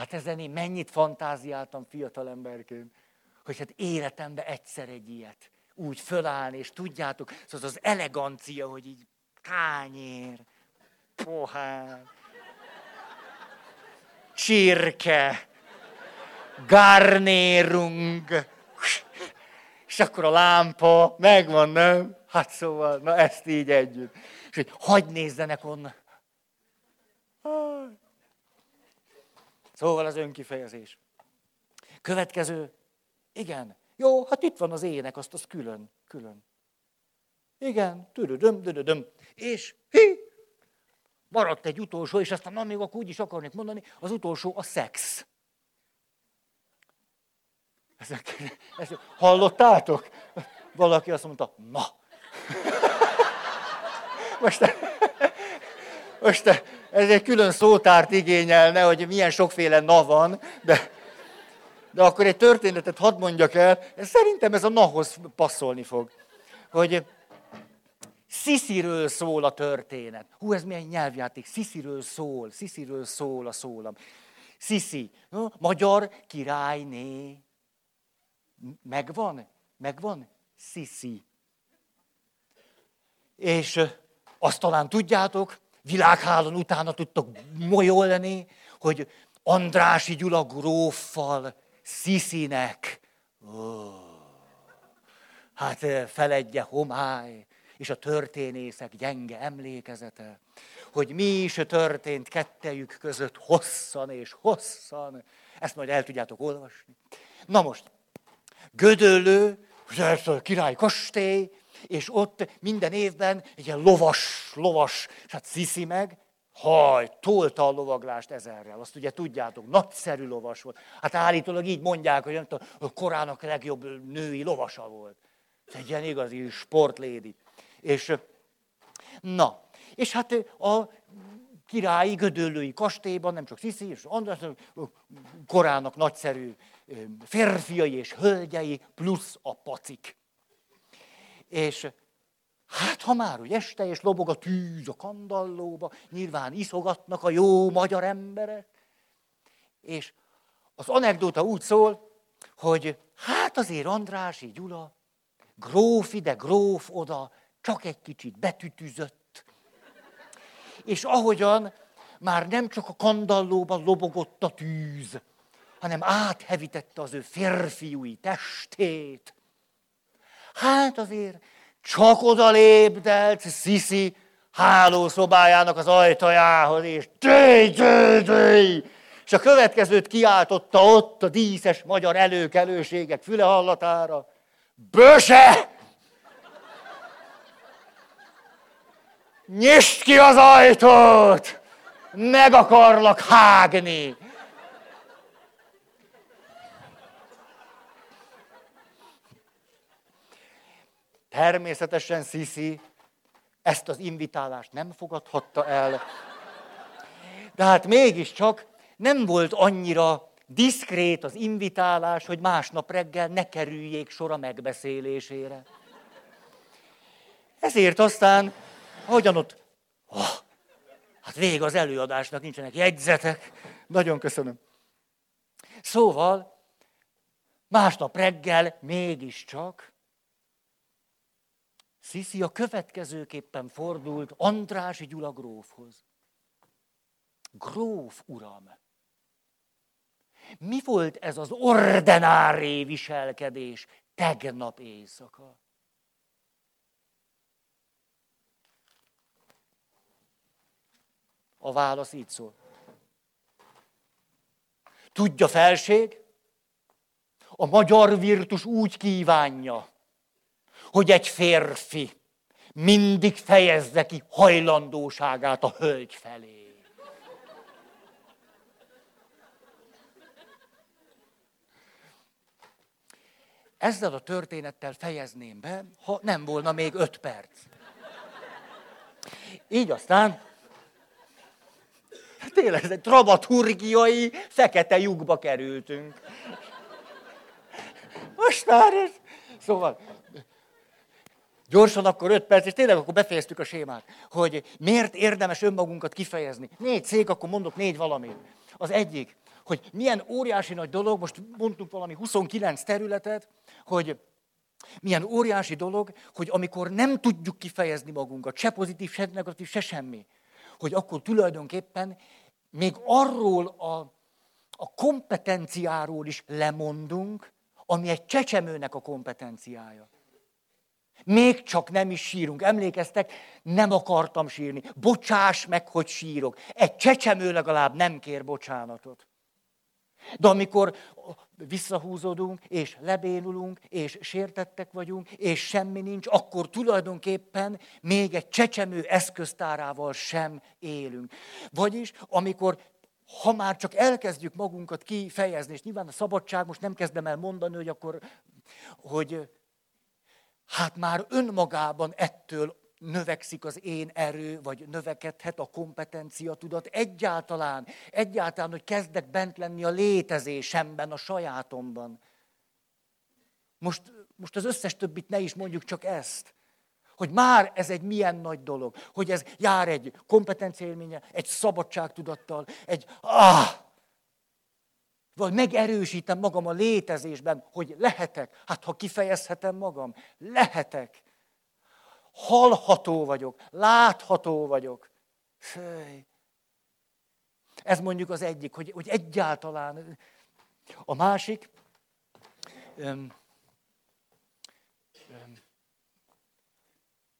hát ezen én mennyit fantáziáltam fiatalemberként, hogy hát életemben egyszer egy ilyet úgy fölállni, és tudjátok, szóval az elegancia, hogy így tányér, pohár, csirke, garnérung, és akkor a lámpa, megvan, nem? Hát szóval, na ezt így együtt. És hogy hagyd nézzenek onnan. Szóval az önkifejezés. Következő. Igen. Jó, hát itt van az ének, azt az külön, külön. Igen, tüdödöm, tüdödöm. És hi, Maradt egy utolsó, és aztán na, még akkor úgy is akarnék mondani, az utolsó a szex. Ezek, ezt hallottátok? Valaki azt mondta, na. Most, most ez egy külön szótárt igényelne, hogy milyen sokféle na van, de, de akkor egy történetet hadd mondjak el, szerintem ez a nahoz passzolni fog. Hogy Szisziről szól a történet. Hú, ez milyen nyelvjáték. Szisziről szól, Szisziről szól a szólam. Sziszi, magyar királyné. Megvan? Megvan? Sziszi. És azt talán tudjátok, világhálón utána tudtok molyolni, hogy Andrási Gyula gróffal Sziszinek. Ó, hát feledje homály, és a történészek gyenge emlékezete, hogy mi is történt kettejük között hosszan és hosszan. Ezt majd el tudjátok olvasni. Na most, Gödöllő, a király kastély, és ott minden évben egy ilyen lovas, lovas, és hát Sziszi meg, haj, tolta a lovaglást ezerrel. Azt ugye tudjátok, nagyszerű lovas volt. Hát állítólag így mondják, hogy a korának a legjobb női lovasa volt. Egy ilyen igazi sportlédi. És na, és hát a királyi gödöllői kastélyban, nem csak Sziszi és András, korának nagyszerű férfiai és hölgyei, plusz a pacik. És hát ha már úgy este, és lobog a tűz a kandallóba, nyilván iszogatnak a jó magyar emberek. És az anekdóta úgy szól, hogy hát azért Andrási Gyula, gróf ide, gróf oda, csak egy kicsit betütüzött. És ahogyan már nem csak a kandallóban lobogott a tűz, hanem áthevítette az ő férfiúi testét. Hát azért csak oda lépdelt Sziszi hálószobájának az ajtajához, és tőj, tőj, tőj! És a következőt kiáltotta ott a díszes magyar előkelőségek füle hallatára. Böse! Nyisd ki az ajtót! Meg akarlak hágni! Természetesen Sisi ezt az invitálást nem fogadhatta el. De hát mégiscsak nem volt annyira diszkrét az invitálás, hogy másnap reggel ne kerüljék sor a megbeszélésére. Ezért aztán, ahogyan ott, oh, hát vég az előadásnak, nincsenek jegyzetek. Nagyon köszönöm. Szóval, másnap reggel mégiscsak Sziszi a következőképpen fordult Andrási Gyula grófhoz. Gróf uram, mi volt ez az ordenáré viselkedés tegnap éjszaka? A válasz így szól. Tudja felség, a magyar virtus úgy kívánja, hogy egy férfi mindig fejezze ki hajlandóságát a hölgy felé. Ezzel a történettel fejezném be, ha nem volna még öt perc. Így aztán, tényleg ez egy dramaturgiai fekete lyukba kerültünk. Most már ez... Szóval, Gyorsan akkor öt perc, és tényleg akkor befejeztük a sémát, hogy miért érdemes önmagunkat kifejezni. Négy cég, akkor mondok négy valamit. Az egyik, hogy milyen óriási nagy dolog, most mondtunk valami 29 területet, hogy milyen óriási dolog, hogy amikor nem tudjuk kifejezni magunkat, se pozitív, se negatív, se semmi, hogy akkor tulajdonképpen még arról a, a kompetenciáról is lemondunk, ami egy csecsemőnek a kompetenciája. Még csak nem is sírunk. Emlékeztek, nem akartam sírni. Bocsáss meg, hogy sírok. Egy csecsemő legalább nem kér bocsánatot. De amikor visszahúzódunk, és lebénulunk, és sértettek vagyunk, és semmi nincs, akkor tulajdonképpen még egy csecsemő eszköztárával sem élünk. Vagyis, amikor ha már csak elkezdjük magunkat kifejezni, és nyilván a szabadság, most nem kezdem el mondani, hogy akkor, hogy hát már önmagában ettől növekszik az én erő, vagy növekedhet a kompetencia tudat. Egyáltalán, egyáltalán, hogy kezdek bent lenni a létezésemben, a sajátomban. Most, most az összes többit ne is mondjuk csak ezt. Hogy már ez egy milyen nagy dolog. Hogy ez jár egy kompetencia élménye, egy szabadságtudattal, egy ah, vagy megerősítem magam a létezésben, hogy lehetek. Hát ha kifejezhetem magam, lehetek. Hallható vagyok, látható vagyok. Főj. Ez mondjuk az egyik, hogy, hogy egyáltalán. A másik, öm, öm,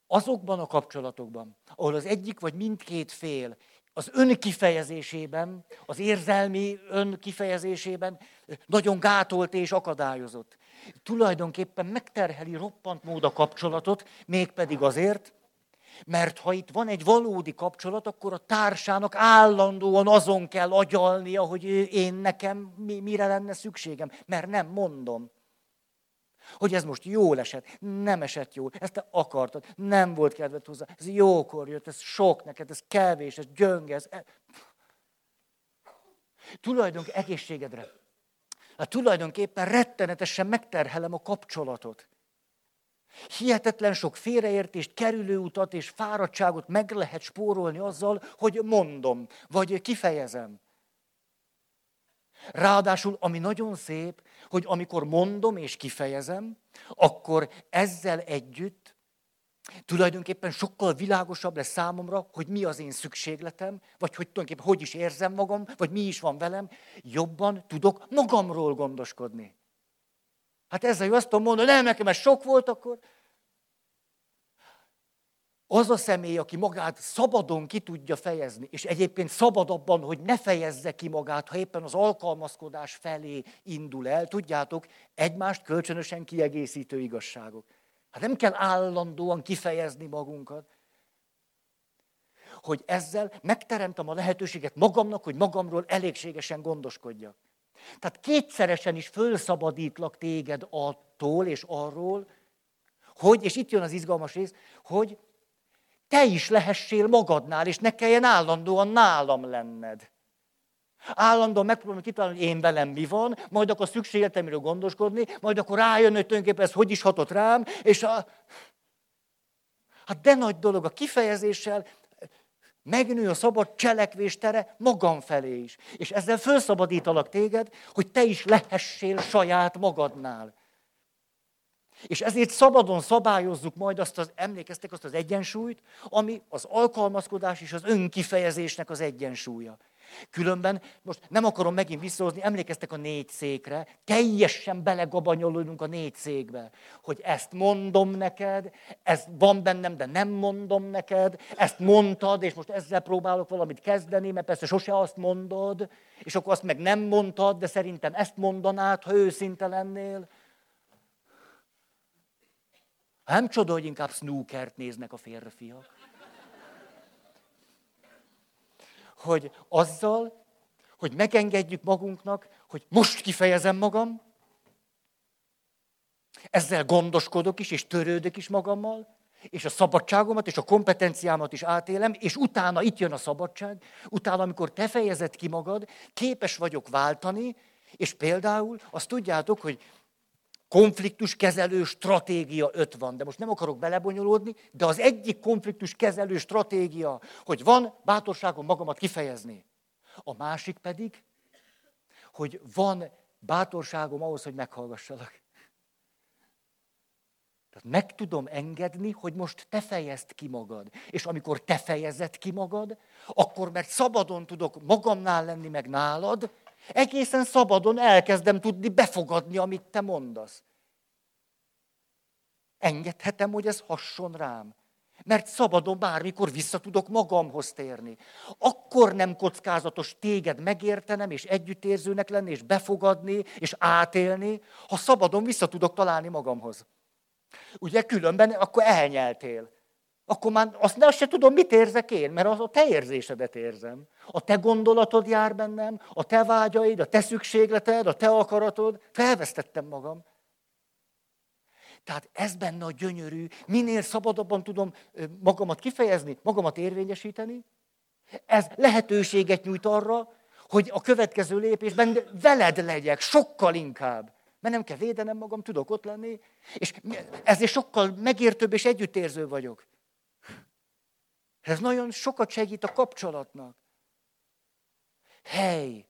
azokban a kapcsolatokban, ahol az egyik vagy mindkét fél az önkifejezésében, az érzelmi önkifejezésében nagyon gátolt és akadályozott. Tulajdonképpen megterheli roppant mód a kapcsolatot, mégpedig azért, mert ha itt van egy valódi kapcsolat, akkor a társának állandóan azon kell agyalnia, hogy én nekem mire lenne szükségem, mert nem mondom. Hogy ez most jól esett, nem esett jól, ezt te akartad, nem volt kedved hozzá, ez jókor jött, ez sok neked, ez kevés, ez gyönge, ez... E- Tulajdonképpen egészségedre. Hát tulajdonképpen rettenetesen megterhelem a kapcsolatot. Hihetetlen sok félreértést, kerülőutat és fáradtságot meg lehet spórolni azzal, hogy mondom, vagy kifejezem. Ráadásul, ami nagyon szép, hogy amikor mondom és kifejezem, akkor ezzel együtt tulajdonképpen sokkal világosabb lesz számomra, hogy mi az én szükségletem, vagy hogy tulajdonképpen hogy is érzem magam, vagy mi is van velem, jobban tudok magamról gondoskodni. Hát ezzel jó azt tudom mondani, nem, nekem ez sok volt, akkor az a személy, aki magát szabadon ki tudja fejezni, és egyébként szabad abban, hogy ne fejezze ki magát, ha éppen az alkalmazkodás felé indul el, tudjátok, egymást kölcsönösen kiegészítő igazságok. Hát nem kell állandóan kifejezni magunkat. Hogy ezzel megteremtem a lehetőséget magamnak, hogy magamról elégségesen gondoskodjak. Tehát kétszeresen is fölszabadítlak téged attól és arról, hogy, és itt jön az izgalmas rész, hogy te is lehessél magadnál, és ne kelljen állandóan nálam lenned. Állandóan megpróbálom kitalálni, hogy én velem mi van, majd akkor szükségletemről gondoskodni, majd akkor rájön, hogy tulajdonképpen ez hogy is hatott rám, és a... Hát de nagy dolog a kifejezéssel, megnő a szabad cselekvés tere magam felé is. És ezzel felszabadítalak téged, hogy te is lehessél saját magadnál. És ezért szabadon szabályozzuk majd azt az, emlékeztek azt az egyensúlyt, ami az alkalmazkodás és az önkifejezésnek az egyensúlya. Különben, most nem akarom megint visszahozni, emlékeztek a négy székre, teljesen belegabanyolódunk a négy székbe, hogy ezt mondom neked, ez van bennem, de nem mondom neked, ezt mondtad, és most ezzel próbálok valamit kezdeni, mert persze sose azt mondod, és akkor azt meg nem mondtad, de szerintem ezt mondanád, ha őszinte lennél. Nem csoda, hogy inkább snookert néznek a férfiak. Hogy azzal, hogy megengedjük magunknak, hogy most kifejezem magam, ezzel gondoskodok is, és törődök is magammal, és a szabadságomat és a kompetenciámat is átélem, és utána itt jön a szabadság, utána, amikor te fejezed ki magad, képes vagyok váltani, és például azt tudjátok, hogy konfliktus kezelő stratégia öt van, de most nem akarok belebonyolódni, de az egyik konfliktus kezelő stratégia, hogy van bátorságom magamat kifejezni. A másik pedig, hogy van bátorságom ahhoz, hogy meghallgassalak. Tehát meg tudom engedni, hogy most te fejezd ki magad. És amikor te fejezed ki magad, akkor mert szabadon tudok magamnál lenni, meg nálad, egészen szabadon elkezdem tudni befogadni, amit te mondasz. Engedhetem, hogy ez hasson rám. Mert szabadon bármikor vissza tudok magamhoz térni. Akkor nem kockázatos téged megértenem, és együttérzőnek lenni, és befogadni, és átélni, ha szabadon vissza tudok találni magamhoz. Ugye különben akkor elnyeltél. Akkor már azt, azt se tudom, mit érzek én, mert az a te érzésedet érzem. A te gondolatod jár bennem, a te vágyaid, a te szükségleted, a te akaratod. Felvesztettem magam. Tehát ez benne a gyönyörű, minél szabadabban tudom magamat kifejezni, magamat érvényesíteni. Ez lehetőséget nyújt arra, hogy a következő lépésben veled legyek, sokkal inkább. Mert nem kell védenem magam, tudok ott lenni, és ezért sokkal megértőbb és együttérző vagyok. Ez nagyon sokat segít a kapcsolatnak. Hely!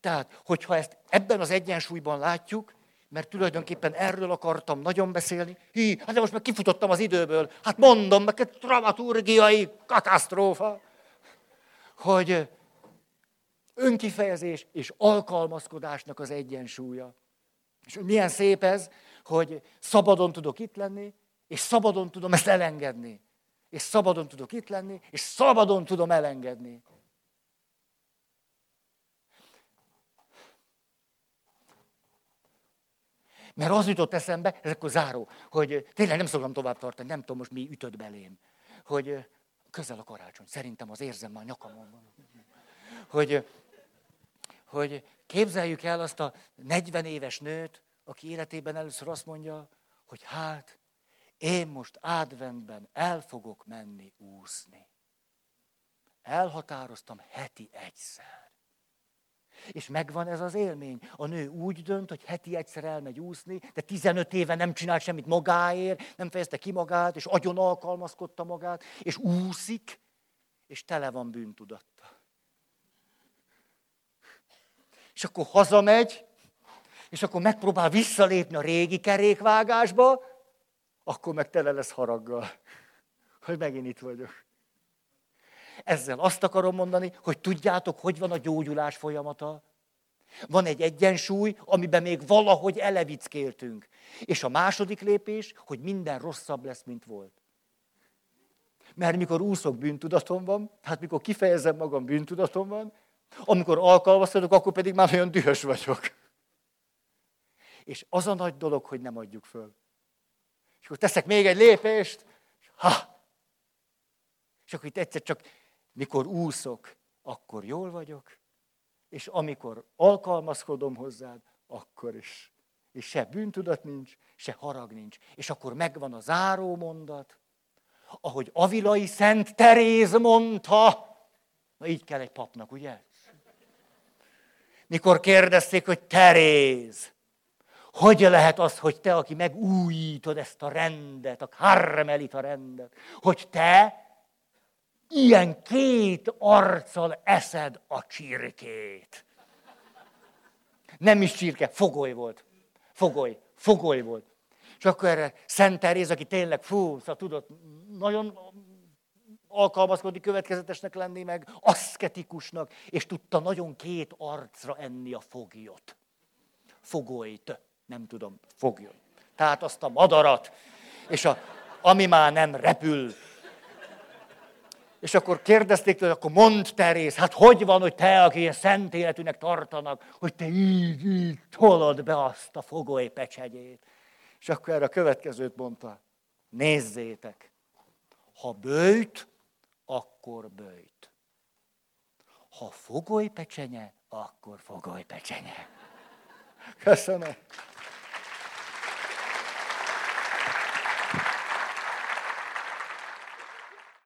Tehát, hogyha ezt ebben az egyensúlyban látjuk, mert tulajdonképpen erről akartam nagyon beszélni. Hí, hát de most meg kifutottam az időből. Hát mondom, meg egy dramaturgiai katasztrófa, hogy önkifejezés és alkalmazkodásnak az egyensúlya. És milyen szép ez, hogy szabadon tudok itt lenni, és szabadon tudom ezt elengedni. És szabadon tudok itt lenni, és szabadon tudom elengedni. Mert az jutott eszembe, ez akkor záró, hogy tényleg nem szoktam tovább tartani, nem tudom most mi ütött belém, hogy közel a karácsony, szerintem az érzem már nyakamon van. Hogy, hogy képzeljük el azt a 40 éves nőt, aki életében először azt mondja, hogy hát, én most adventben el fogok menni úszni. Elhatároztam heti egyszer. És megvan ez az élmény. A nő úgy dönt, hogy heti egyszer elmegy úszni, de 15 éve nem csinál semmit magáért, nem fejezte ki magát, és agyon alkalmazkodta magát, és úszik, és tele van bűntudatta. És akkor hazamegy, és akkor megpróbál visszalépni a régi kerékvágásba, akkor meg tele lesz haraggal, hogy megint itt vagyok. Ezzel azt akarom mondani, hogy tudjátok, hogy van a gyógyulás folyamata? Van egy egyensúly, amiben még valahogy elevickéltünk. És a második lépés, hogy minden rosszabb lesz, mint volt. Mert mikor úszok bűntudatom van, hát mikor kifejezem magam bűntudatom van, amikor alkalmazkodok, akkor pedig már olyan dühös vagyok. És az a nagy dolog, hogy nem adjuk föl. És akkor teszek még egy lépést, és ha! És akkor itt egyszer csak, mikor úszok, akkor jól vagyok, és amikor alkalmazkodom hozzád, akkor is. És se bűntudat nincs, se harag nincs. És akkor megvan a záró mondat, ahogy Avilai Szent Teréz mondta, na így kell egy papnak, ugye? Mikor kérdezték, hogy Teréz, hogy lehet az, hogy te, aki megújítod ezt a rendet, a karmelita rendet, hogy te ilyen két arccal eszed a csirkét. Nem is csirke, fogoly volt. Fogoly, fogoly volt. És akkor erre Szent Teréz, aki tényleg, fú, szóval tudott nagyon alkalmazkodni, következetesnek lenni, meg aszketikusnak, és tudta nagyon két arcra enni a foglyot. Fogolyt, nem tudom, foglyot. Tehát azt a madarat, és a, ami már nem repül, és akkor kérdezték tőle, akkor mondd Terész, hát hogy van, hogy te, aki ilyen szent életűnek tartanak, hogy te így, így tolod be azt a fogoly pecsegyét. És akkor erre a következőt mondta, nézzétek, ha bőjt, akkor bőjt. Ha fogoly pecsenye, akkor fogoly pecsenye. Köszönöm.